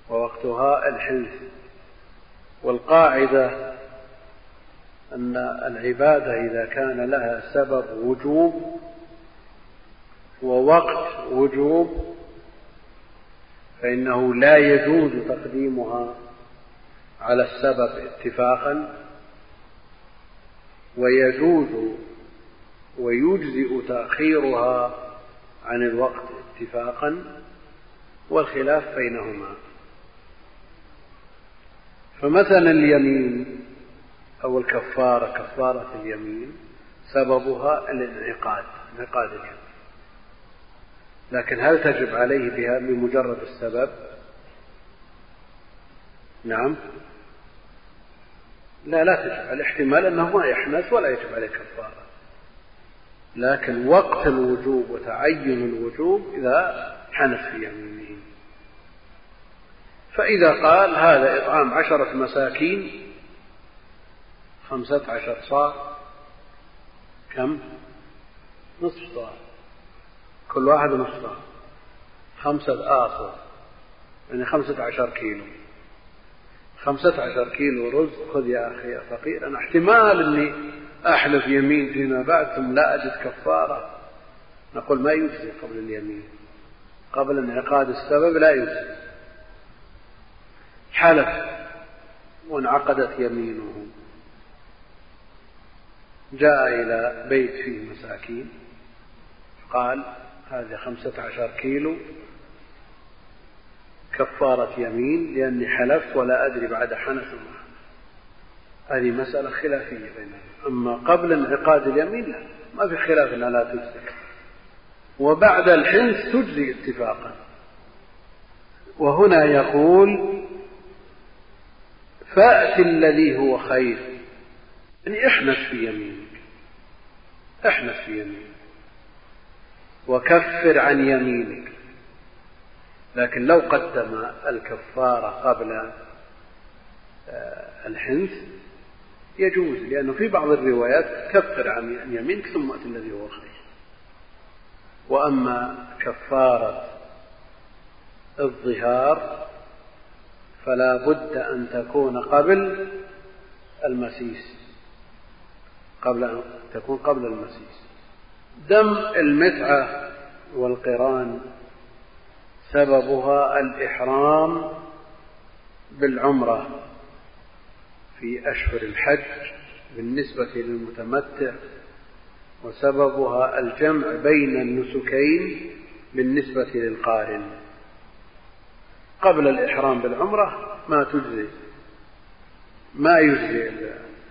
ووقتها الحنث والقاعدة أن العبادة إذا كان لها سبب وجوب ووقت وجوب فإنه لا يجوز تقديمها على السبب اتفاقا ويجوز ويجزئ تأخيرها عن الوقت. اتفاقا والخلاف بينهما. فمثلا اليمين أو الكفارة كفارة اليمين سببها الانعقاد انعقاد اليمين. لكن هل تجب عليه بها بمجرد السبب؟ نعم. لا لا تجب. الاحتمال أنه ما يحنث ولا يجب عليه كفارة. لكن وقت الوجوب وتعين الوجوب إذا حنث في يمينه فإذا قال هذا إطعام عشرة مساكين خمسة عشر صاع كم؟ نصف صاع. كل واحد نصف صاع. خمسة آصر يعني خمسة عشر كيلو. خمسة عشر كيلو رز خذ يا أخي يا فقير أنا احتمال أني أحلف يمين فيما بعد ثم لا أجد كفارة. نقول ما يجزي قبل اليمين. قبل انعقاد السبب لا يجزي. حلف وانعقدت يمينه. جاء إلى بيت فيه مساكين. قال هذه خمسة عشر كيلو. كفارة يمين لأني حلفت ولا أدري بعد حنث هذه مسألة خلافية بينهم أما قبل انعقاد اليمين لا ما في خلاف أنها لا تجزي وبعد الحنث تجزي اتفاقا. وهنا يقول فأت الذي هو خير. يعني احنث في يمينك. احنث في يمينك. وكفر عن يمينك. لكن لو قدم الكفارة قبل آه، الحنث يجوز لأنه في بعض الروايات كفر عن يمينك ثم أت الذي هو خير. وأما كفارة الظهار فلا بد أن تكون قبل المسيس. قبل أن تكون قبل المسيس. دم المتعة والقران سببها الإحرام بالعمرة. في أشهر الحج بالنسبة للمتمتع وسببها الجمع بين النسكين بالنسبة للقارن. قبل الإحرام بالعمرة ما تجزي ما يجزي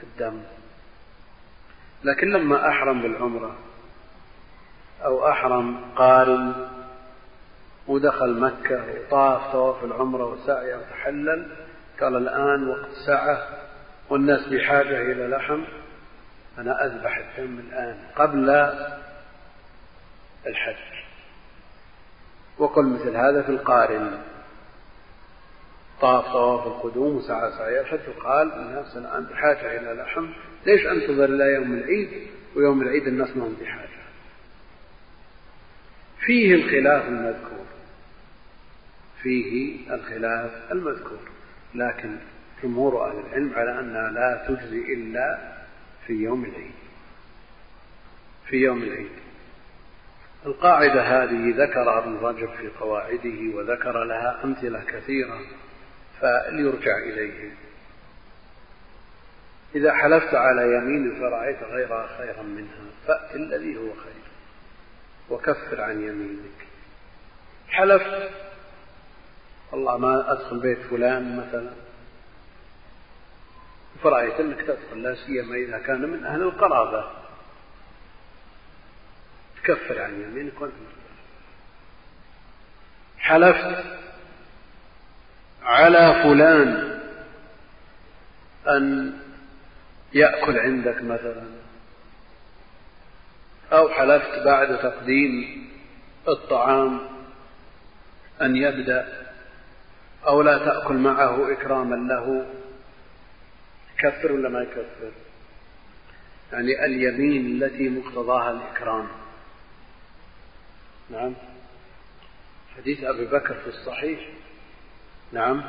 الدم. لكن لما أحرم بالعمرة أو أحرم قارن ودخل مكة وطاف طواف العمرة وسعي وتحلل قال الآن وقت سعة والناس بحاجة إلى لحم. أنا أذبح الدم الآن قبل الحج. وقل مثل هذا في القارن. طاف طواف القدوم وسعى سعي الحج. وقال الناس الآن بحاجة إلى لحم. ليش أنتظر إلى يوم العيد؟ ويوم العيد الناس ما هم بحاجة. فيه الخلاف المذكور. فيه الخلاف المذكور. لكن جمهور أهل العلم على أنها لا تجزي إلا في يوم العيد. في يوم العيد. القاعدة هذه ذكر ابن رجب في قواعده وذكر لها أمثلة كثيرة فليرجع إليه. إذا حلفت على يمين فرأيت غيرها خيرا منها فأت الذي هو خير وكفر عن يمينك. حلفت والله ما أدخل بيت فلان مثلا. فرأيت أنك تدخل لا سيما إذا كان من أهل القرابة. تكفر عن يمينك وأنت حلفت على فلان أن يأكل عندك مثلا أو حلفت بعد تقديم الطعام أن يبدأ أو لا تأكل معه إكراما له. يكفر ولا ما يكفر؟ يعني اليمين التي مقتضاها الإكرام. نعم. حديث أبي بكر في الصحيح. نعم.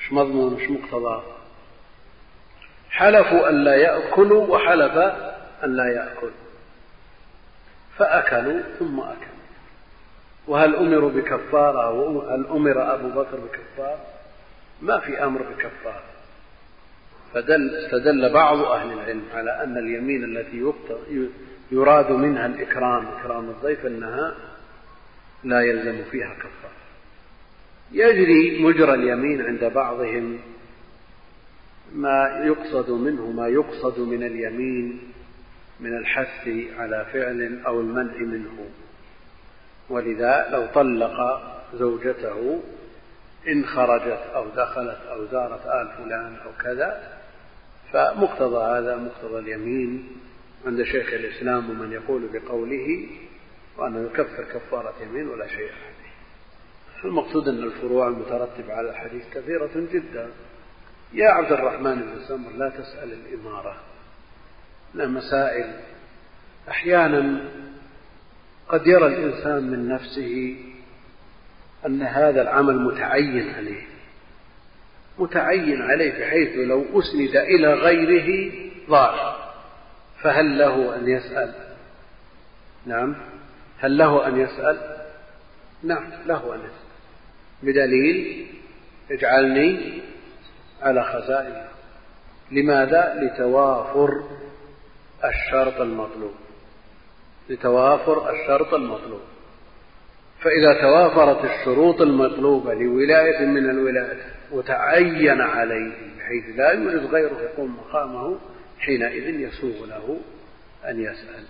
مش مضمون مش مقتضاه حلفوا أن لا يأكلوا وحلف أن لا يأكل. فأكلوا ثم أكلوا. وهل أمروا بكفارة؟ وهل أمر أبو بكر بكفارة؟ ما في أمر بكفارة. فدل استدل بعض أهل العلم على أن اليمين التي يراد منها الإكرام إكرام الضيف أنها لا يلزم فيها كفارة يجري مجرى اليمين عند بعضهم ما يقصد منه ما يقصد من اليمين من الحث على فعل أو المنع منه. ولذا لو طلق زوجته إن خرجت أو دخلت أو زارت آل فلان أو كذا فمقتضى هذا مقتضى اليمين عند شيخ الإسلام ومن يقول بقوله وأنه يكفر كفارة يمين ولا شيء عليه. المقصود أن الفروع المترتبة على الحديث كثيرة جدا. يا عبد الرحمن بن سمر لا تسأل الإمارة. لا مسائل أحيانا قد يرى الإنسان من نفسه أن هذا العمل متعين عليه. متعين عليه بحيث لو أسند إلى غيره ضاع. فهل له أن يسأل؟ نعم. هل له أن يسأل؟ نعم له أن يسأل. بدليل اجعلني على خزائن لماذا؟ لتوافر الشرط المطلوب. لتوافر الشرط المطلوب. فإذا توافرت الشروط المطلوبة لولاية من الولايات وتعين عليه بحيث لا يوجد غيره يقوم مقامه حينئذ يسوغ له أن يسأل.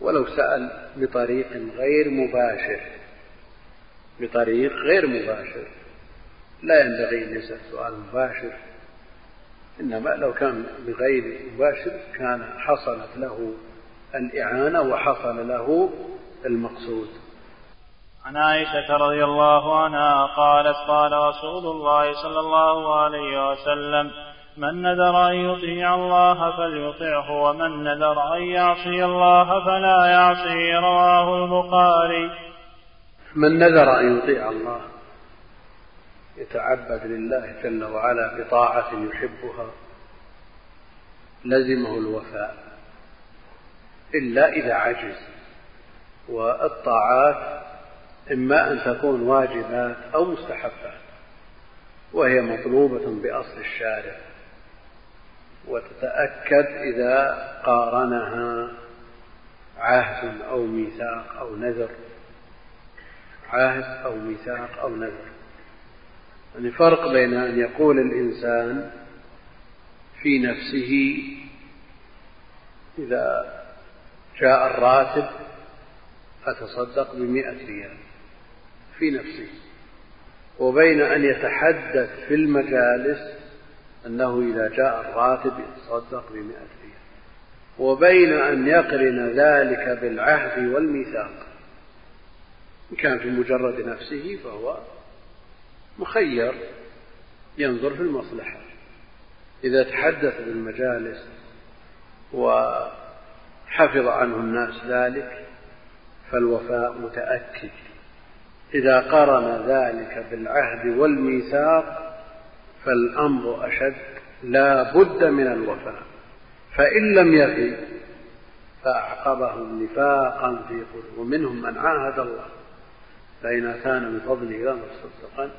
ولو سأل بطريق غير مباشر بطريق غير مباشر. لا ينبغي أن يسأل سؤال مباشر إنما لو كان بغير مباشر كان حصلت له الإعانة وحصل له المقصود. عن عائشة رضي الله عنها قالت قال رسول الله صلى الله عليه وسلم من نذر أن يطيع الله فليطعه ومن نذر أن يعصي الله فلا يعصي. رواه البخاري. من نذر أن يطيع الله يتعبد لله جل وعلا بطاعة يحبها لزمه الوفاء إلا إذا عجز والطاعات إما أن تكون واجبات أو مستحبات وهي مطلوبة بأصل الشارع وتتأكد إذا قارنها عهد أو ميثاق أو نذر. عهد أو ميثاق أو نذر. يعني فرق بين أن يقول الإنسان في نفسه إذا جاء الراتب أتصدق بمئة ريال. في نفسه. وبين أن يتحدث في المجالس أنه إذا جاء الراتب يتصدق بمئة ريال. وبين أن يقرن ذلك بالعهد والميثاق. إن كان في مجرد نفسه فهو مخير ينظر في المصلحة. إذا تحدث بالمجالس وحفظ عنه الناس ذلك فالوفاء متأكد. إذا قرن ذلك بالعهد والميثاق فالأمر أشد لا بد من الوفاء. فإن لم يفي فأعقبهم نفاقا في قلوب ومنهم من عاهد الله. فإن أتانا من فضله لنصدقن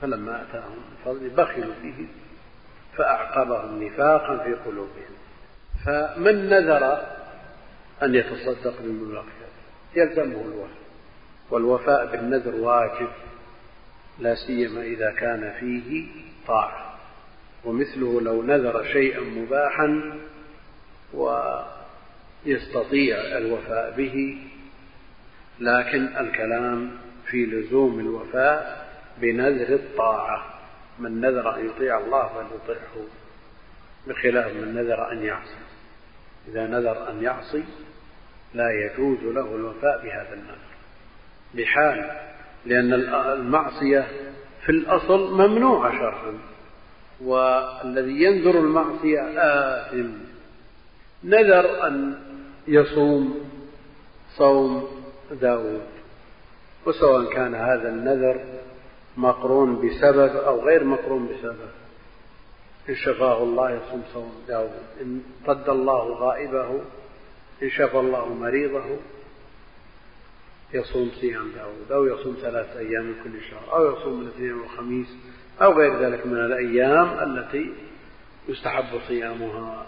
فلما أتاهم من فضله بخلوا به فأعقبهم نفاقا في قلوبهم. فمن نذر أن يتصدق بالمبلغ يلزمه الوفاء. والوفاء بالنذر واجب لا سيما إذا كان فيه طاعة. ومثله لو نذر شيئا مباحا ويستطيع الوفاء به لكن الكلام في لزوم الوفاء بنذر الطاعة. من نذر أن يطيع الله فليطيعه بخلاف من نذر أن يعصي. إذا نذر أن يعصي لا يجوز له الوفاء بهذا النذر. بحال لأن المعصية في الأصل ممنوعة شرعا والذي ينذر المعصية آثم. نذر أن يصوم صوم داود. وسواء كان هذا النذر مقرون بسبب أو غير مقرون بسبب. إن شفاه الله يصوم صوم داود. إن رد الله غائبه إن شفى الله مريضه يصوم صيام داود أو يصوم ثلاثة أيام من كل شهر أو يصوم الاثنين والخميس أو غير ذلك من الأيام التي يستحب صيامها.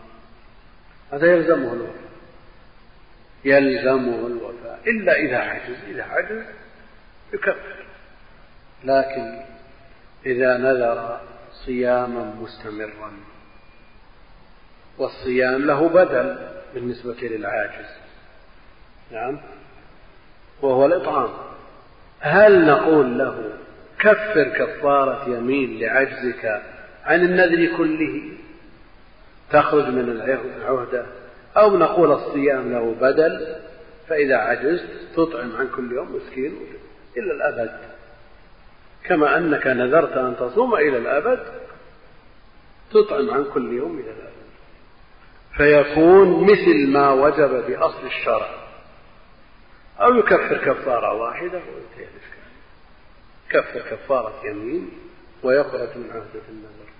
هذا يلزمه الوفاء. يلزمه الوفاء. إلا إذا عجز إذا عجز يكفر. لكن إذا نذر صياما مستمرا والصيام له بدل بالنسبة للعاجز. نعم؟ وهو الإطعام. هل نقول له كفر كفارة يمين لعجزك عن النذر كله؟ تخرج من العهدة أو نقول الصيام له بدل فإذا عجزت تطعم عن كل يوم مسكين إلى الأبد. كما أنك نذرت أن تصوم إلى الأبد تطعم عن كل يوم إلى الأبد. فيكون مثل ما وجب بأصل الشرع. أو يكفر كفارة واحدة وينتهي الإشكال كفر كفارة يمين ويخرج من عهدة النذر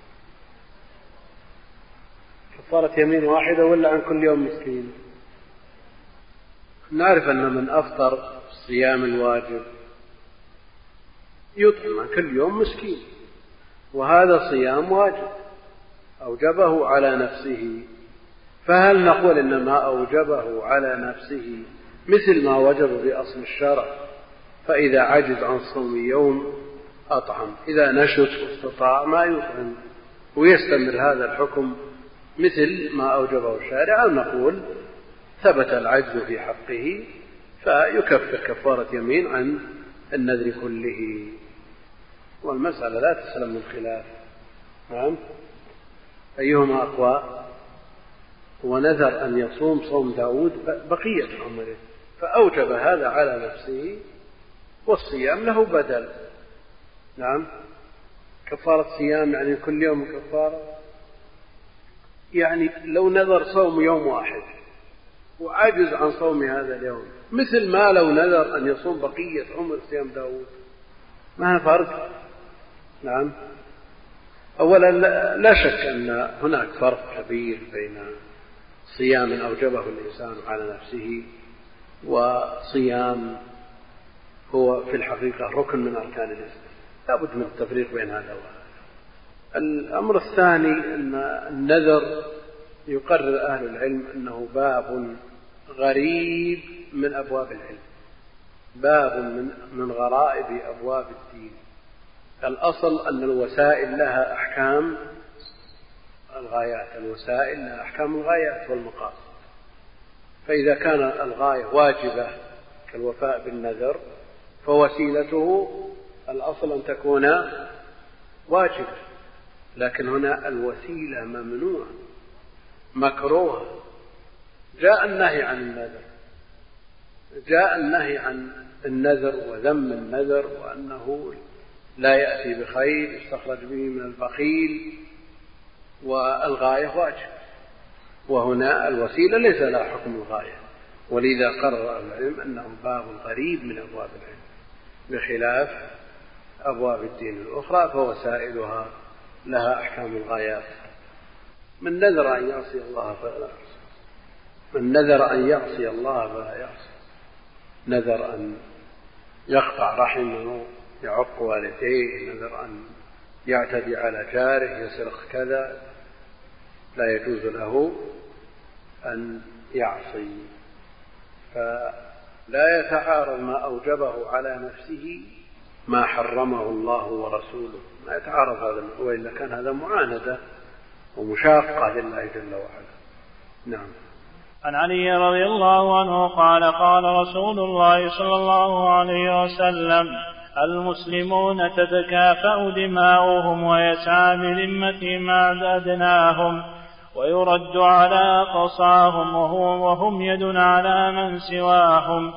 كفارة يمين واحدة ولا عن كل يوم مسكين؟ نعرف أن من أفطر الصيام الواجب يطعم كل يوم مسكين وهذا صيام واجب. أوجبه على نفسه. فهل نقول إن ما أوجبه على نفسه مثل ما وجب بأصل الشرع فإذا عجز عن صوم يوم أطعم. إذا نشط واستطاع ما يطعم. ويستمر هذا الحكم مثل ما أوجبه الشارع. أو نقول ثبت العجز في حقه؟ فيكفر كفارة يمين عن النذر كله. والمسألة لا تسلم من خلاف نعم. أيهما أقوى؟ هو نذر أن يصوم صوم داود بقية عمره. فأوجب هذا على نفسه والصيام له بدل. نعم. كفارة صيام يعني كل يوم كفارة. يعني لو نذر صوم يوم واحد وعجز عن صوم هذا اليوم مثل ما لو نذر أن يصوم بقية عمر صيام داود. ما فرق؟ نعم. أولا لا شك أن هناك فرق كبير بين صيام أوجبه الإنسان على نفسه وصيام هو في الحقيقة ركن من أركان الإسلام. لا بد من التفريق بين هذا وهذا. الأمر الثاني أن النذر يقرر أهل العلم أنه باب غريب من أبواب العلم. باب من من غرائب أبواب الدين. الأصل أن الوسائل لها أحكام الغايات. الوسائل لها أحكام الغايات والمقاصد. فإذا كان الغاية واجبة كالوفاء بالنذر فوسيلته الأصل أن تكون واجبة. لكن هنا الوسيلة ممنوعة مكروهة. جاء النهي عن النذر. جاء النهي عن النذر وذم النذر وأنه لا يأتي بخير يستخرج به من البخيل والغاية واجب وهنا الوسيلة ليس لها حكم الغاية ولذا قرر العلم أنه باب غريب من أبواب العلم بخلاف أبواب الدين الأخرى فوسائلها لها أحكام الغايات. من نذر أن يعصي الله فلا يعصي من نذر أن يعصي الله فلا يعصي نذر أن يقطع رحمه يعق والديه نذر أن يعتدي على جاره يسرق كذا لا يجوز له. أن يعصي فلا يتعارض ما أوجبه على نفسه ما حرمه الله ورسوله. ما يتعارض هذا وإلا كان هذا معاندة ومشاقة لله جل وعلا. نعم. عن علي رضي الله عنه قال قال رسول الله صلى الله عليه وسلم المسلمون تتكافأ دماؤهم ويسعى بذمتهم أدناهم ويرد على قصاهم وهو وهم يد على من سواهم.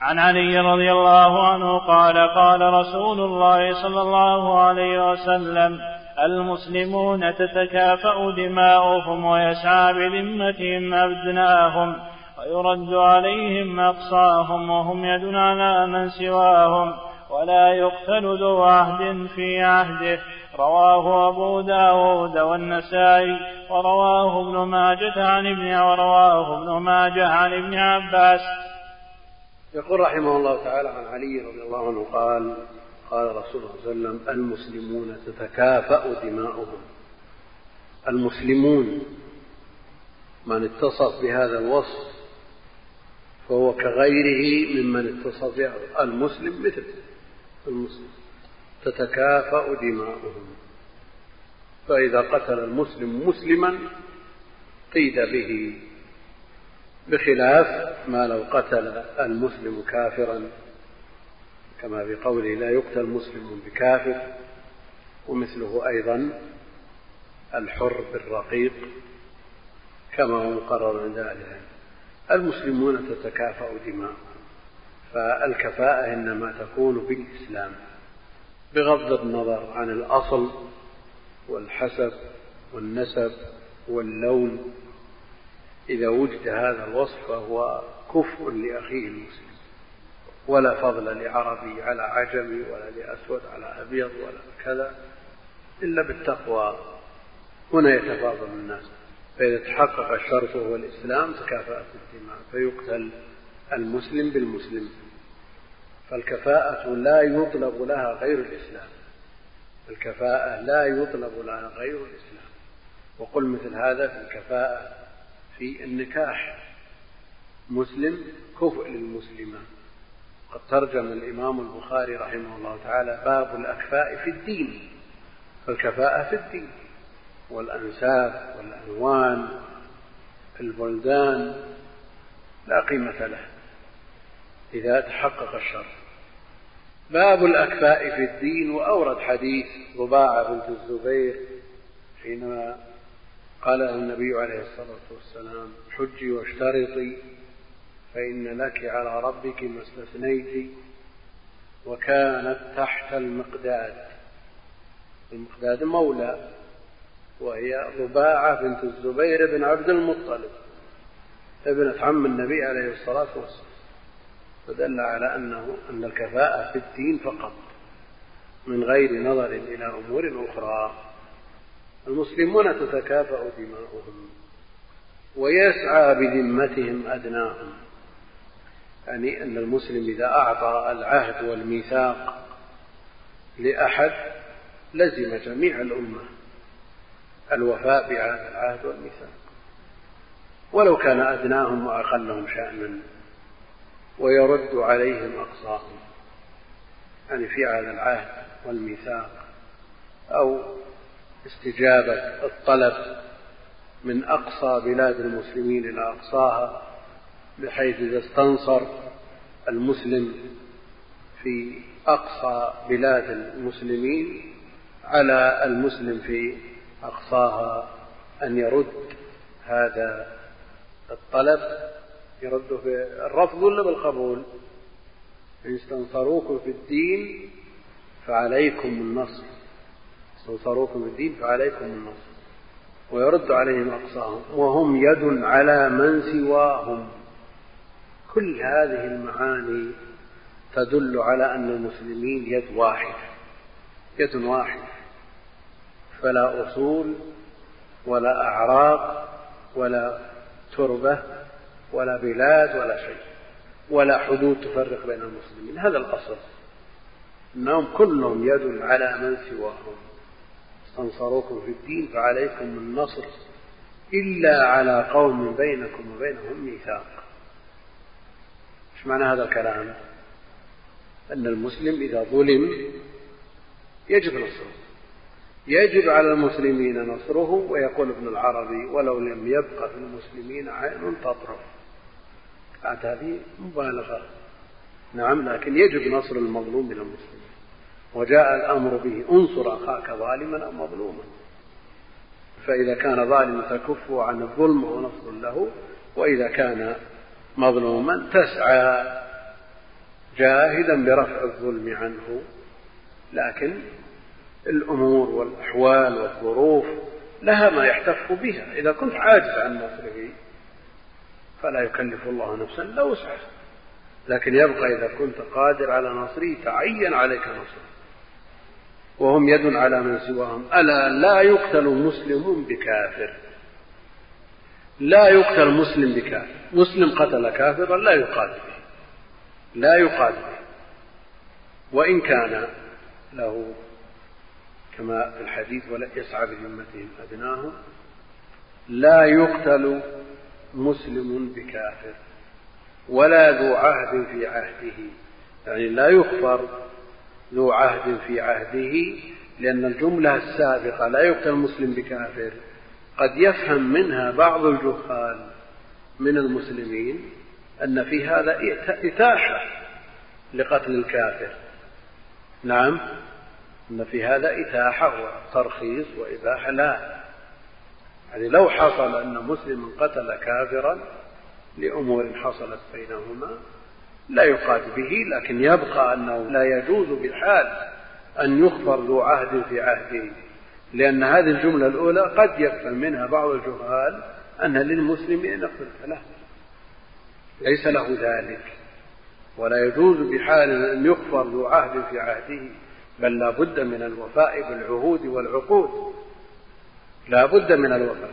عن علي رضي الله عنه قال قال رسول الله صلى الله عليه وسلم المسلمون تتكافأ دماؤهم ويسعى بذمتهم أبناهم ويرد عليهم أقصاهم وهم يد على من سواهم ولا يقتل ذو عهد في عهده. رواه أبو داود والنسائي ورواه ابن ماجة عن ابن ورواه ابن ماجة عن ابن عباس. يقول رحمه الله تعالى عن علي رضي الله عنه قال قال رسول الله صلى الله عليه وسلم المسلمون تتكافأ دماؤهم. المسلمون من اتصف بهذا الوصف فهو كغيره ممن اتصف المسلم مثل المسلم. تتكافأ دماؤهم. فإذا قتل المسلم مسلما قيد به. بخلاف ما لو قتل المسلم كافرا. كما في قوله لا يقتل مسلم بكافر ومثله أيضا الحر بالرقيق كما هو مقرر عند أهل العلم المسلمون تتكافأ دماؤهم فالكفاءة إنما تكون بالإسلام. بغض النظر عن الأصل والحسب والنسب واللون إذا وجد هذا الوصف فهو كفء لأخيه المسلم ولا فضل لعربي على عجمي ولا لأسود على أبيض ولا كذا إلا بالتقوى. هنا يتفاضل الناس فإذا تحقق الشرط وهو الإسلام تكافأت الدماء فيقتل المسلم بالمسلم. فالكفاءة لا يطلب لها غير الإسلام. الكفاءة لا يطلب لها غير الإسلام. وقل مثل هذا في الكفاءة في النكاح. مسلم كفء للمسلمة. قد ترجم الإمام البخاري رحمه الله تعالى باب الأكفاء في الدين. فالكفاءة في الدين. والأنساب والألوان البلدان لا قيمة له. إذا تحقق الشر باب الأكفاء في الدين وأورد حديث رباعة بنت الزبير حينما قال النبي عليه الصلاة والسلام حجي واشترطي فإن لك على ربك ما استثنيت وكانت تحت المقداد. المقداد مولى وهي رباعة بنت الزبير بن عبد المطلب ابنة عم النبي عليه الصلاة والسلام. فدل على أنه أن الكفاءة في الدين فقط من غير نظر إلى أمور أخرى. المسلمون تتكافأ دماؤهم ويسعى بذمتهم أدناهم. يعني أن المسلم إذا أعطى العهد والميثاق لأحد لزم جميع الأمة الوفاء بهذا العهد والميثاق. ولو كان أدناهم وأقلهم شأنا ويرد عليهم أقصاهم يعني في هذا العهد والميثاق أو استجابة الطلب من أقصى بلاد المسلمين إلى أقصاها بحيث إذا استنصر المسلم في أقصى بلاد المسلمين على المسلم في أقصاها أن يرد هذا الطلب. يرده بالرفض ولا بالقبول؟ إن استنصروكم في الدين فعليكم النصر. استنصروكم في الدين فعليكم النصر. ويرد عليهم أقصاهم. وهم يد على من سواهم. كل هذه المعاني تدل على أن المسلمين يد واحدة. يد واحدة. فلا أصول ولا أعراق ولا تربة ولا بلاد ولا شيء ولا حدود تفرق بين المسلمين. هذا الأصل. أنهم كلهم يد على من سواهم. استنصروكم في الدين فعليكم النصر. إلا على قوم بينكم وبينهم ميثاق. إيش معنى هذا الكلام؟ أن المسلم إذا ظلم يجب نصره. يجب على المسلمين نصره ويقول ابن العربي ولو لم يبق في المسلمين عين تطرف هذه مبالغة. نعم لكن يجب نصر المظلوم من المسلمين. وجاء الأمر به انصر أخاك ظالما أو مظلوما. فإذا كان ظالما تكف عن الظلم ونصر له وإذا كان مظلوما تسعى جاهدا برفع الظلم عنه. لكن الأمور والأحوال والظروف لها ما يحتف بها. إذا كنت عاجز عن نصره فلا يكلف الله نفسا لا وسعها. لكن يبقى إذا كنت قادر على نصره تعين عليك نصره. وهم يد على من سواهم. ألا لا يقتل مسلم بكافر؟ لا يقتل مسلم بكافر. مسلم قتل كافرا لا يقاتل به. لا يقاتل به. وإن كان له كما في الحديث ولا يسعى بذمتهم أدناهم لا يقتل مسلم بكافر ولا ذو عهد في عهده. يعني لا يخفر ذو عهد في عهده لأن الجملة السابقة لا يقتل المسلم بكافر. قد يفهم منها بعض الجهال من المسلمين أن في هذا إتاحة لقتل الكافر. نعم أن في هذا إتاحة وترخيص وإباحة لا. يعني لو حصل أن مسلم قتل كافرا لأمور حصلت بينهما لا يقاد به لكن يبقى أنه لا يجوز بحال أن يخبر ذو عهد في عهده لأن هذه الجملة الأولى قد يفهم منها بعض الجهال أن للمسلم أن يقتل لا ليس له ذلك. ولا يجوز بحال أن يخبر ذو عهد في عهده بل لا بد من الوفاء بالعهود والعقود. لا بد من الوفاء.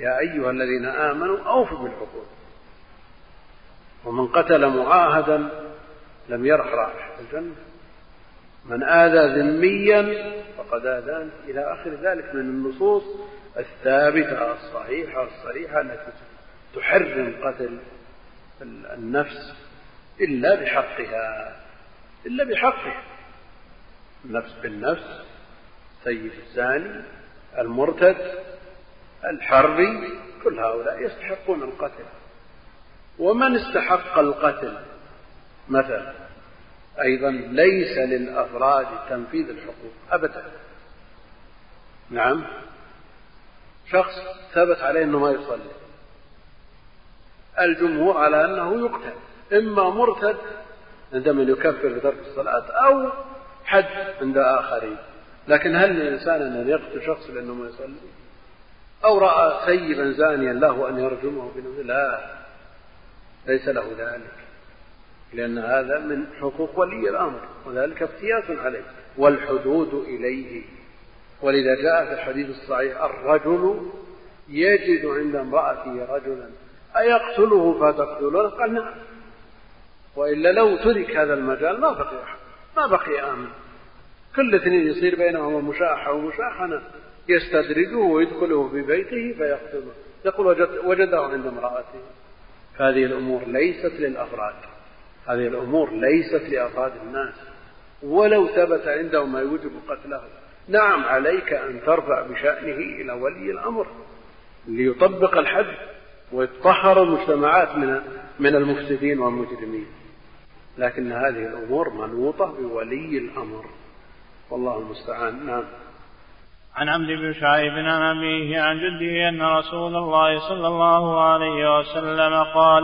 يا أيها الذين آمنوا أوفوا بالعقود ومن قتل معاهدا لم يرح رائحة الجنة. من آذى ذميا فقد آذان إلى آخر ذلك من النصوص الثابتة الصحيحة الصريحة التي تحرم قتل النفس إلا بحقها. إلا بحقها. النفس بالنفس سيد الزاني المرتد الحربي كل هؤلاء يستحقون القتل. ومن استحق القتل مثلا؟ أيضا ليس للأفراد تنفيذ الحقوق أبدا. نعم. شخص ثبت عليه أنه ما يصلي. الجمهور على أنه يقتل. إما مرتد عندما يكفر بترك الصلاة أو حد عند آخرين. لكن هل للإنسان أن يقتل شخص لأنه ما يصلي؟ أو رأى سيبا زانيا له أن يرجمه بنفسه لا ليس له ذلك لأن هذا من حقوق ولي الأمر وذلك افتيات عليه والحدود إليه. ولذا جاء في الحديث الصحيح الرجل يجد عند امرأته رجلا أيقتله فتقتله؟ قال نعم. وإلا لو ترك هذا المجال ما بقي أحد ما بقي آمن. كل اثنين يصير بينهما مشاحة ومشاحنة يستدرجه ويدخله في بيته فيقتله. يقول وجد وجده عند امرأته. هذه الأمور ليست للأفراد. هذه الأمور ليست لأفراد الناس. ولو ثبت عنده ما يوجب قتله. نعم عليك أن ترفع بشأنه إلى ولي الأمر ليطبق الحد ويطهر المجتمعات من من المفسدين والمجرمين. لكن هذه الأمور منوطة بولي الأمر. والله المستعان. نعم. عن عمرو بن شعيب عن أبيه عن جده أن رسول الله صلى الله عليه وسلم قال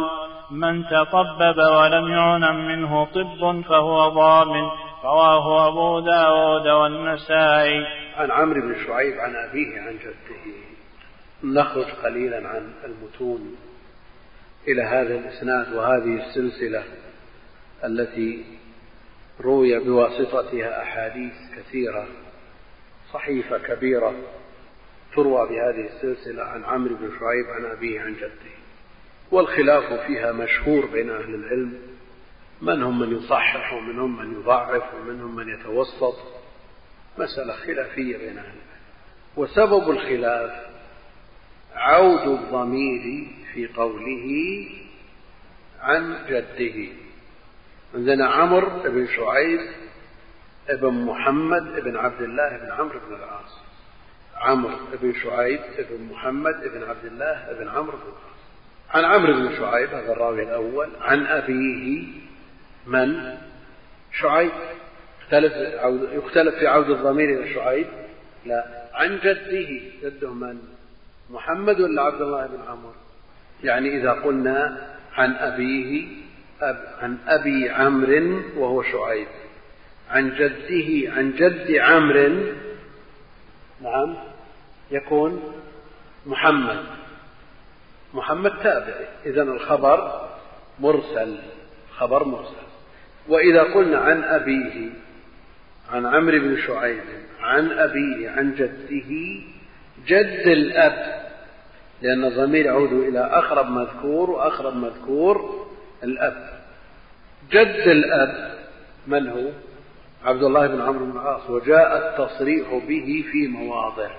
من تطبب ولم يعلم منه طب فهو ضامن. رواه أبو داود والنسائي. عن عمرو بن شعيب عن أبيه عن جده. نخرج قليلا عن المتون إلى هذا الإسناد وهذه السلسلة التي روي بواسطتها أحاديث كثيرة صحيفة كبيرة تروى بهذه السلسلة عن عمرو بن شعيب عن أبيه عن جده. والخلاف فيها مشهور بين أهل العلم من من يصحح ومنهم من يضعف ومنهم من يتوسط مسألة خلافية بين أهل العلم. وسبب الخلاف عود الضمير في قوله عن جده. عندنا عمرو بن شعيب ابن محمد بن عبد الله بن عمرو بن العاص. عمرو بن شعيب بن محمد بن عبد الله بن عمرو بن العاص. عن عمرو بن شعيب هذا الراوي الأول عن أبيه من؟ شعيب. يختلف يختلف في عود الضمير إلى شعيب؟ لا. عن جده جده من؟ محمد ولا عبد الله بن عمرو؟ يعني إذا قلنا عن أبيه أب عن أبي عمرو وهو شعيب. عن جده عن جد عمرو نعم يكون محمد. محمد تابعي. إذا الخبر مرسل. خبر مرسل. وإذا قلنا عن أبيه عن عمرو بن شعيب عن أبيه عن جده جد الأب لأن الضمير يعود إلى أقرب مذكور وأقرب مذكور الأب. جد الأب من هو؟ عبد الله بن عمرو بن العاص. وجاء التصريح به في مواضع.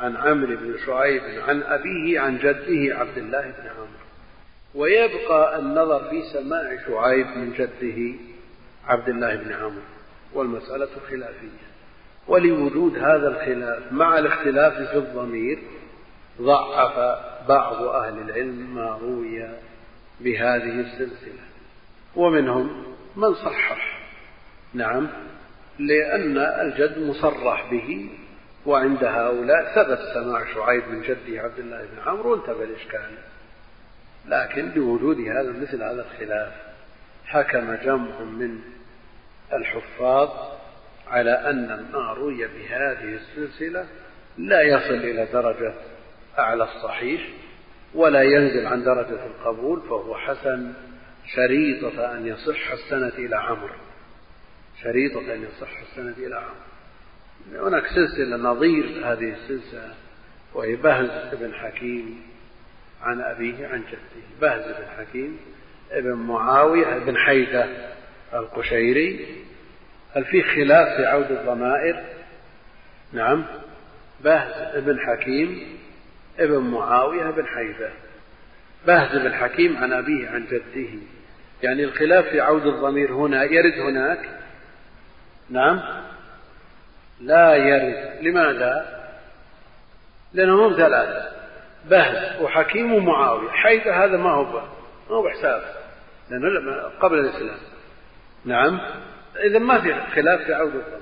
عن عمرو بن شعيب عن أبيه عن جده عبد الله بن عمرو. ويبقى النظر في سماع شعيب من جده عبد الله بن عمرو. والمسألة خلافية. ولوجود هذا الخلاف مع الاختلاف في الضمير ضعف بعض أهل العلم ما روي بهذه السلسلة ومنهم من صحح. نعم لأن الجد مصرح به وعند هؤلاء ثبت سماع شعيب من جده عبد الله بن عمرو وانتبه الإشكال. لكن بوجود هذا مثل هذا الخلاف حكم جمع من الحفاظ على أن ما روي بهذه السلسلة لا يصل إلى درجة أعلى الصحيح. ولا ينزل عن درجة القبول فهو حسن شريطة أن يصح السند إلى عمرو. شريطة أن يصح السند إلى عمرو. هناك سلسلة نظير هذه السلسلة وهي بهز بن حكيم عن أبيه عن جده. بهز بن حكيم ابن معاوية بن حيدة القشيري. هل في خلاف في عود الضمائر؟ نعم. بهز بن حكيم ابن معاوية بن حيدة بهز بن حكيم عن أبيه عن جده. يعني الخلاف في عود الضمير هنا يرد هناك؟ نعم. لا يرد. لماذا؟ لأنهم ثلاثة بهز. وحكيم ومعاوية. حيدة هذا ما هو ما هو بحساب. لأنه قبل الإسلام. نعم. إذا ما في خلاف في عود الضمير.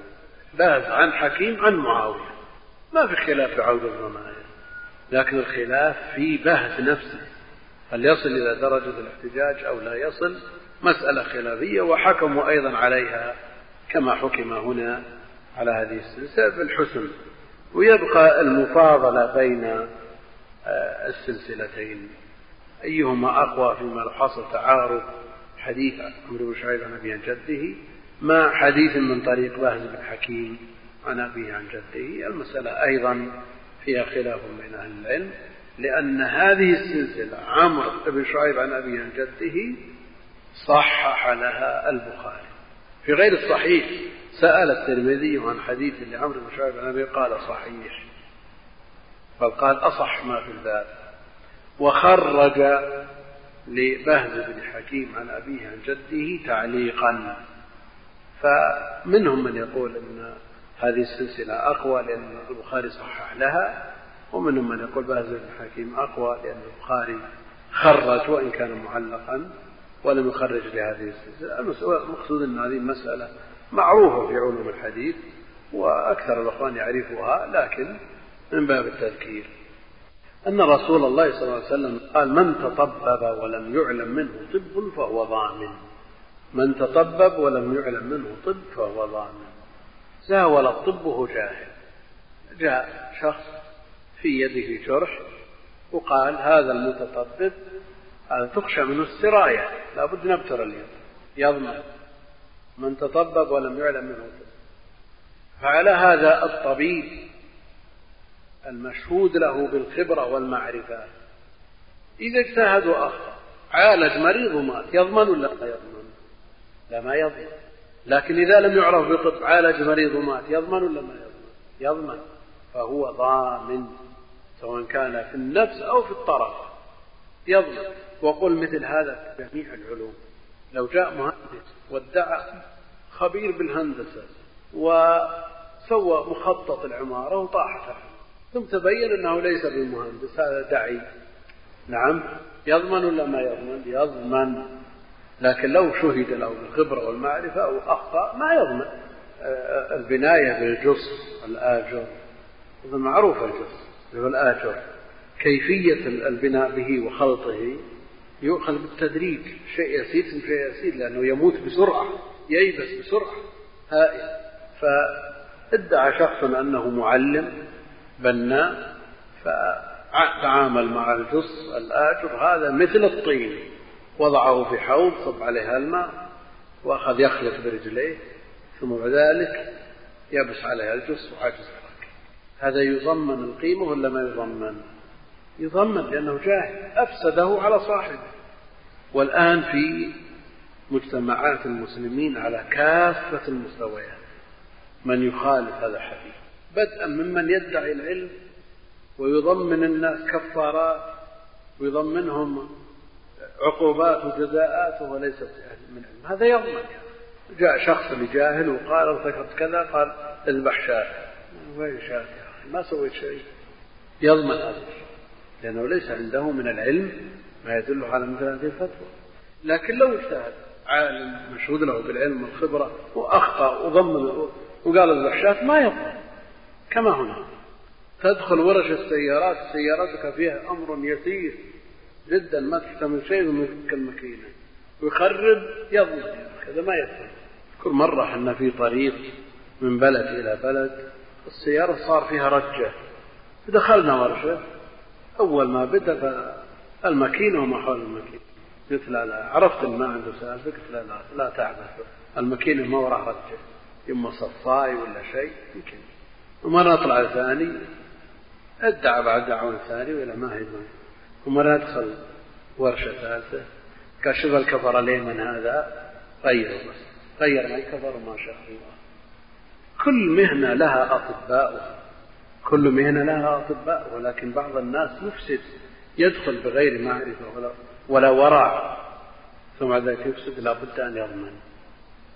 بهز عن حكيم عن معاوية. ما في خلاف في عود الضمائر لكن الخلاف في بهز نفسه هل يصل إلى درجة الاحتجاج أو لا يصل؟ مسألة خلافية وحكموا أيضا عليها كما حكم هنا على هذه السلسلة بالحسن. ويبقى المفاضلة بين آه، السلسلتين. أيهما أقوى فيما حصل تعارض حديث عمرو بن شعيب عن أبي جده مع حديث من طريق باهز بن حكيم عن أبيه عن جده. المسألة أيضا فيها خلاف بين أهل العلم لأن هذه السلسلة عمرو بن شعيب عن أبيه عن جده صحح لها البخاري. في غير الصحيح سأل الترمذي عن حديث لعمرو بن شعيب عن أبيه قال صحيح. بل قال أصح ما في الباب. وخرج لبهز بن حكيم عن أبيه عن جده تعليقا. فمنهم من يقول أن هذه السلسلة أقوى لأن البخاري صحح لها ومنهم من يقول بهز بن حكيم أقوى لأن البخاري خرج وإن كان معلقا ولم يخرج لهذه السلسلة. المقصود أن هذه مسألة معروفة في علوم الحديث وأكثر الأخوان يعرفها لكن من باب التذكير. أن رسول الله صلى الله عليه وسلم قال من تطبب ولم يعلم منه طب فهو ضامن. من تطبب ولم يعلم منه طب فهو ضامن. زاول الطب وهو جاهل. جاء شخص في يده جرح وقال هذا المتطبب هذا تخشى منه السراية لابد نبتر اليد. يضمن من تطبب ولم يعلم منه فعلى هذا الطبيب المشهود له بالخبرة والمعرفة. إذا اجتهد وأخطأ عالج مريض ومات يضمن ولا لا يضمن؟ لا ما يضمن. لكن إذا لم يعرف بطب عالج مريض ومات يضمن ولا ما يضمن؟ يضمن. فهو ضامن سواء كان في النفس أو في الطرف. يضمن. وقل مثل هذا في جميع العلوم. لو جاء مهندس وادعى خبير بالهندسة وسوى مخطط العمارة وطاحت ثم تبين أنه ليس بمهندس هذا دعي نعم. يضمن ولا ما يضمن؟ يضمن. لكن لو شهد له بالخبرة والمعرفة أو أخطأ ما يضمن. البناية بالجص الآجر. هذا معروف الجص هو الآجر. كيفية البناء به وخلطه يؤخذ بالتدريج. شيء يسير ثم شيء يسير لأنه يموت بسرعة ييبس بسرعة. هائل. فادعى شخص أنه معلم بناء فتعامل مع الجص الآجر. هذا مثل الطين. وضعه في حوض صب عليها الماء وأخذ يخلط برجليه ثم بعد ذلك يبس عليها الجص وعجز هذا يضمن القيمة ولا ما يضمن؟ يضمن لأنه جاهل أفسده على صاحبه. والآن في مجتمعات المسلمين على كافة المستويات من يخالف هذا الحديث؟ بدءا ممن يدعي العلم ويضمن الناس كفارات ويضمنهم عقوبات وجزاءات وهو ليس من علم هذا يضمن. جاء شخص لجاهل وقال ارتكبت كذا قال اذبح شاة وين شاة يا أخي ما سويت شيء. يضمن هذا لأنه ليس عنده من العلم ما يدل على مثل هذه الفتوى لكن لو اجتهد عالم مشهود له بالعلم والخبرة وأخطأ وضمن وقال الوحشات ما يضمن. كما هنا. تدخل ورش السيارات سيارتك فيها أمر يسير. جدا ما ثم يفك الماكينة ويخرب يضمن هذا ما يفهم كل مرة إحنا في طريق من بلد إلى بلد السيارة صار فيها رجة. دخلنا ورشة. أول ما بدأ الماكينة وما حول الماكينة. قلت لا لا. عرفت ما عنده سالفة. قلت لا لا. لا تعبث الماكينة ما وراها رجة. إما صفاي ولا شيء يمكن. ومرة أطلع ثاني. ادعى بعد دعوة ثاني ولا ما هي. ومرة أدخل ورشة ثالثة. كشف الكفر اليمن هذا؟ غيره بس غير ما الكفر ما شاء الله. كل مهنة لها أطباء. كل مهنة لها أطباء ولكن بعض الناس يفسد يدخل بغير معرفة ولا, ولا ورع ثم ذلك يفسد. لا بد أن يضمن.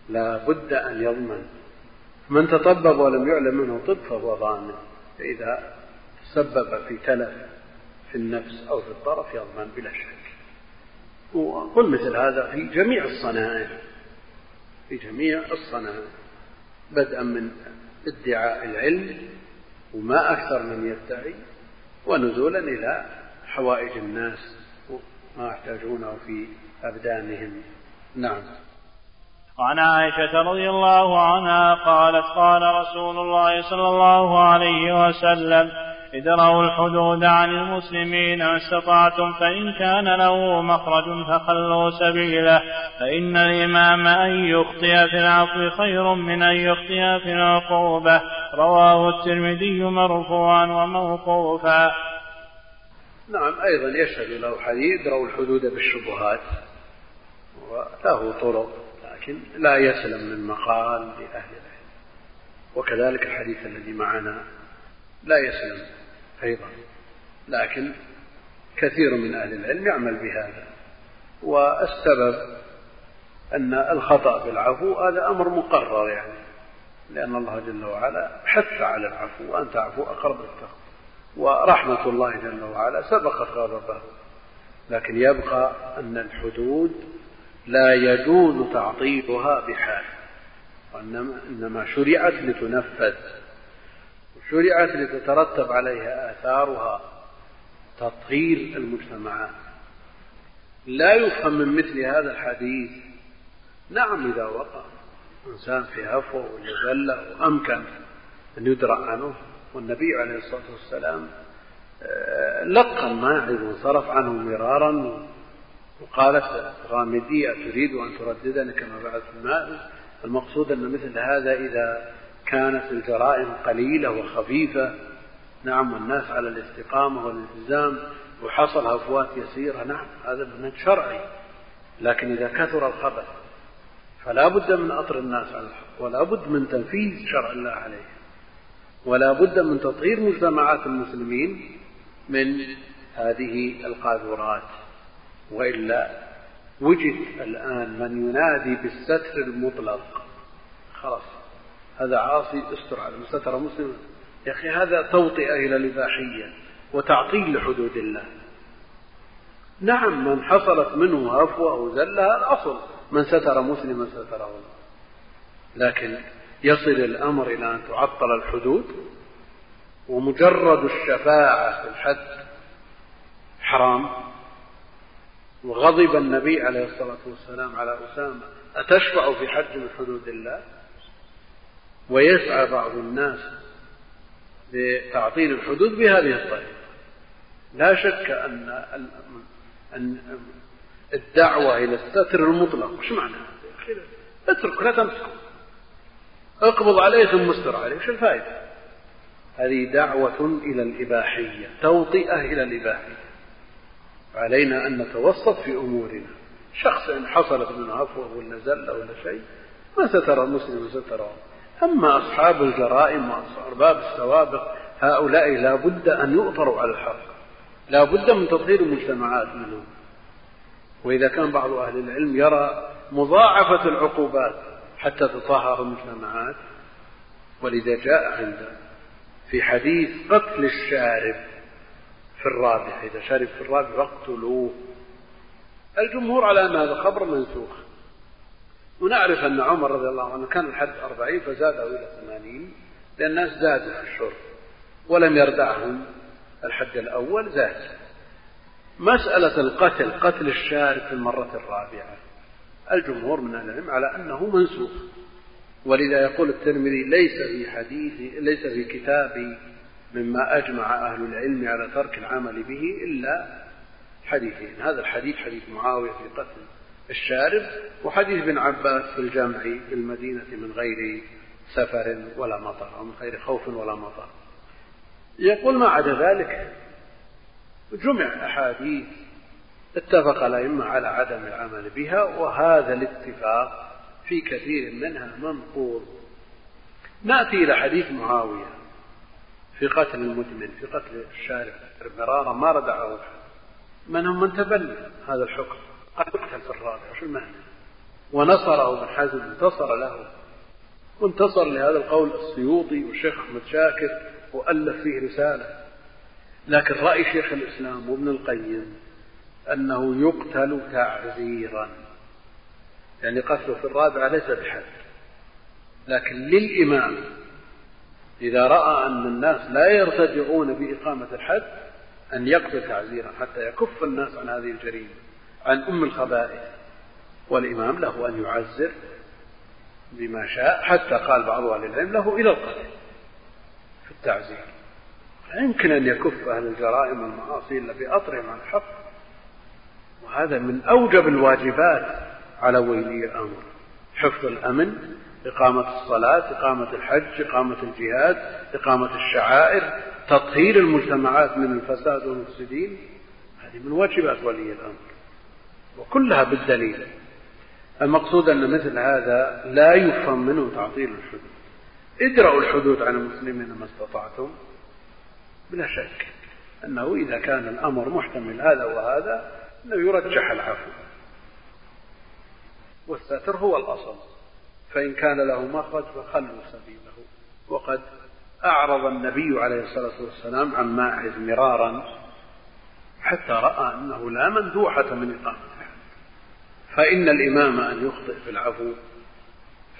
لا بد أن يضمن. من تطبب ولم يعلم منه طب فهو ضامن فإذا تسبب في تلف في النفس أو في الطرف يضمن بلا شك. وقل مثل هذا في جميع الصنائع في جميع الصنائع بدءا من ادعاء العلم وما أكثر من يدعي ونزولا إلى حوائج الناس وما يحتاجونه في أبدانهم. نعم. وعن عائشة رضي الله عنها قالت قال رسول الله صلى الله عليه وسلم ادرأوا الحدود عن المسلمين ما استطعتم فإن كان له مخرج فخلوا سبيله فإن الإمام أن يخطئ في العفو خير من أن يخطئ في العقوبة. رواه الترمذي مرفوعا وموقوفا. نعم أيضا يشهد له حديث ادرأوا الحدود بالشبهات. وله طرق لكن لا يسلم من مقال لأهل العلم. وكذلك الحديث الذي معنا لا يسلم أيضا. لكن كثير من أهل العلم يعمل بهذا. والسبب أن الخطأ بالعفو هذا أمر مقرر يعني. لأن الله جل وعلا حث على العفو وأن تعفو أقرب للتقوى. ورحمة الله جل وعلا سبقت غضبه. لكن يبقى أن الحدود لا يجوز تعطيلها بحال. وإنما إنما شرعت لتنفذ. شرعت لتترتب عليها آثارها تطهير المجتمعات. لا يفهم من مثل هذا الحديث. نعم إذا وقع إنسان في عفو ولا زلة وأمكن أن يدرع عنه والنبي عليه الصلاة والسلام آه، لقن ماعز وانصرف عنه مرارا وقالت غامدية تريد أن ترددني كما فعلت ماعز المقصود أن مثل هذا إذا كانت الجرائم قليلة وخفيفة. نعم والناس على الاستقامة والالتزام وحصل هفوات يسيرة. نعم هذا من شرعي لكن إذا كثر الخبث فلا بد من أطر الناس على الحق ولا بد من تنفيذ شرع الله عليه ولا بد من تطهير مجتمعات المسلمين من هذه القاذورات. وإلا وجد الآن من ينادي بالستر المطلق. خلاص. هذا عاصي استر على ستر مسلم. يا أخي هذا توطئة إلى الإباحية وتعطيل لحدود الله. نعم من حصلت منه عفوة أو زلة الأصل من ستر مسلما ستره. الله لكن يصل الأمر إلى أن تعطل الحدود ومجرد الشفاعة في الحد حرام. وغضب النبي عليه الصلاة والسلام على أسامة أتشفع في حد من حدود الله؟ ويسعى بعض الناس لتعطيل الحدود بهذه الطريقة. لا شك أن أن الدعوة إلى الستر المطلق وش معنى اترك لا تمسكه اقبض عليه ثم استر عليه وش الفائدة؟ هذه دعوة إلى الإباحية توطئة إلى الإباحية. علينا أن نتوسط في أمورنا. شخص إن حصلت منه عفوة ولا زلة ولا شيء ما ستر المسلم ستره أما أصحاب الجرائم وأرباب السوابق هؤلاء لا بد أن يؤطروا على الحق. لا بد من تطهير المجتمعات منهم. وإذا كان بعض أهل العلم يرى مضاعفة العقوبات حتى تطهر المجتمعات ولذا جاء عند في حديث قتل الشارب في الرابع إذا شرب في الرابع فاقتلوه الجمهور على أن هذا خبر منسوخ. ونعرف أن عمر رضي الله عنه كان الحد أربعين فزاده إلى ثمانين لأن الناس زادوا في الشرب ولم يردعهم الحد الأول زاد. مسألة القتل قتل الشارب في المرة الرابعة الجمهور من أهل العلم على أنه منسوخ. ولذا يقول الترمذي ليس في حديث ليس في كتابي مما أجمع أهل العلم على ترك العمل به إلا حديثين. هذا الحديث حديث معاوية في قتل الشارب وحديث ابن عباس في الجمع في المدينة من غير سفر ولا مطر أو من غير خوف ولا مطر. يقول ما عدا ذلك جمع أحاديث اتفق الأئمة على عدم العمل بها وهذا الاتفاق في كثير منها منقول. نأتي إلى حديث معاوية في قتل المدمن في قتل الشارب مرارا ما ردعه من هم؟ من تبنى هذا الحكم. قد يقتل في الرابع شو المعنى؟ ونصره ابن حزم انتصر له. وانتصر لهذا القول السيوطي والشيخ أحمد شاكر وألف فيه رسالة. لكن رأي شيخ الإسلام وابن القيم أنه يقتل تعزيرا. يعني قتله في الرابعة ليس بحد. لكن للإمام إذا رأى أن الناس لا يرتجعون بإقامة الحد أن يقتل تعزيرا حتى يكف الناس عن هذه الجريمة. عن أم الخبائث والإمام له أن يعزر بما شاء حتى قال بعض أهل العلم له إلى القتل في التعزير. يمكن أن يكف أهل الجرائم والمعاصي إلا بأطرهم عن الحق. وهذا من أوجب الواجبات على ولي الأمر. حفظ الأمن إقامة الصلاة إقامة الحج إقامة الجهاد إقامة الشعائر تطهير المجتمعات من الفساد والمفسدين. هذه من واجبات ولي الأمر. وكلها بالدليل. المقصود أن مثل هذا لا يفهم منه تعطيل الحدود. ادرأوا الحدود عن المسلمين ما استطعتم. بلا شك أنه إذا كان الأمر محتمل هذا وهذا أنه يرجح العفو. والستر هو الأصل. فإن كان له مخرج فخلوا سبيله. وقد أعرض النبي عليه الصلاة والسلام عن ماعز مرارا حتى رأى أنه لا مندوحة من إقامته فإن الإمام أن يخطئ في العفو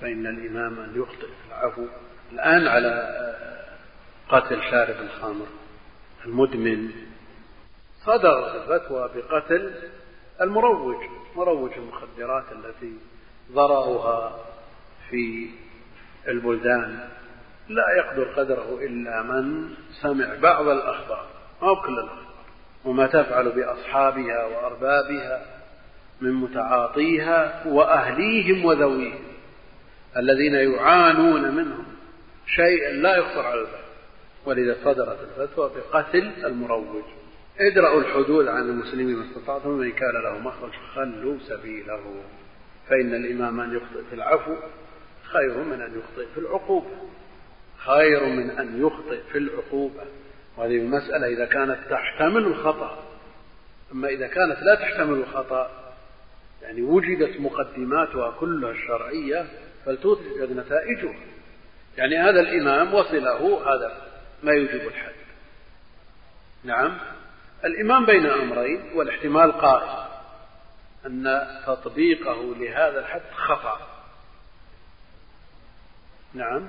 فإن الإمام أن يخطئ في العفو. الآن على قتل شارب الخمر المدمن. صدرت الفتوى بقتل المروج مروج المخدرات التي ضررها في البلدان. لا يقدر قدره إلا من سمع بعض الأخبار أو كل الأخبار؟ وما تفعل بأصحابها وأربابها. من متعاطيها وأهليهم وذويهم الذين يعانون منهم شيئا لا يخطر على البال. ولذا صدرت الفتوى بقتل المروج. ادرأوا الحدود عن المسلمين ما استطعتم ومن كان له مخرج خلوا سبيله. فإن الإمام أن يخطئ في العفو خير من أن يخطئ في العقوبة. خير من أن يخطئ في العقوبة. وهذه المسألة إذا كانت تحتمل الخطأ. أما إذا كانت لا تحتمل الخطأ يعني وجدت مقدماتها كلها الشرعية فلتوجد نتائجها. يعني هذا الإمام وصله هذا ما يوجب الحد. نعم. الإمام بين أمرين والاحتمال قائم أن تطبيقه لهذا الحد خطأ. نعم.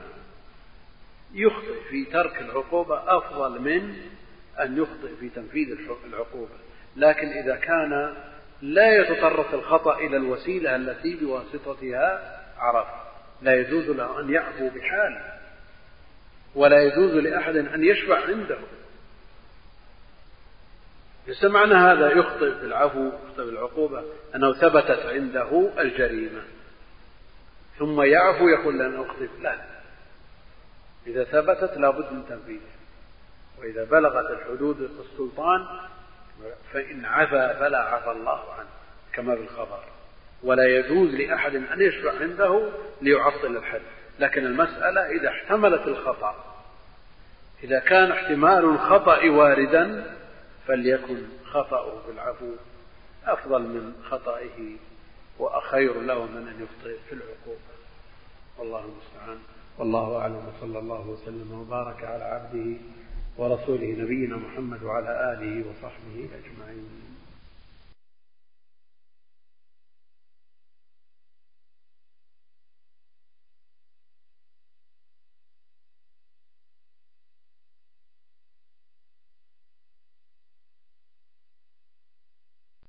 يخطئ في ترك العقوبة أفضل من أن يخطئ في تنفيذ العقوبة لكن إذا كان لا يتطرق الخطأ إلى الوسيلة التي بواسطتها عرف. لا يجوز له أن يعفو بحال ولا يجوز لأحد أن يشفع عنده. ليس معنى هذا يخطئ في العفو يخطئ في العقوبة أنه ثبتت عنده الجريمة. ثم يعفو يقول لن أخطئ لا إذا ثبتت لابد من تنفيذها وإذا بلغت الحدود السلطان فإن عفا فلا عفى الله عنه كما في الخبر. ولا يجوز لأحد أن يشفع عنده ليعطل الحد. لكن المسألة إذا احتملت الخطأ. إذا كان احتمال الخطأ واردا فليكن خطأه في العفو أفضل من خطئه وأخير له من أن يخطئ في العقوبة. والله المستعان. والله أعلم. وصلى الله وسلم وبارك على عبده ورسوله نبينا محمد وعلى آله وصحبه أجمعين.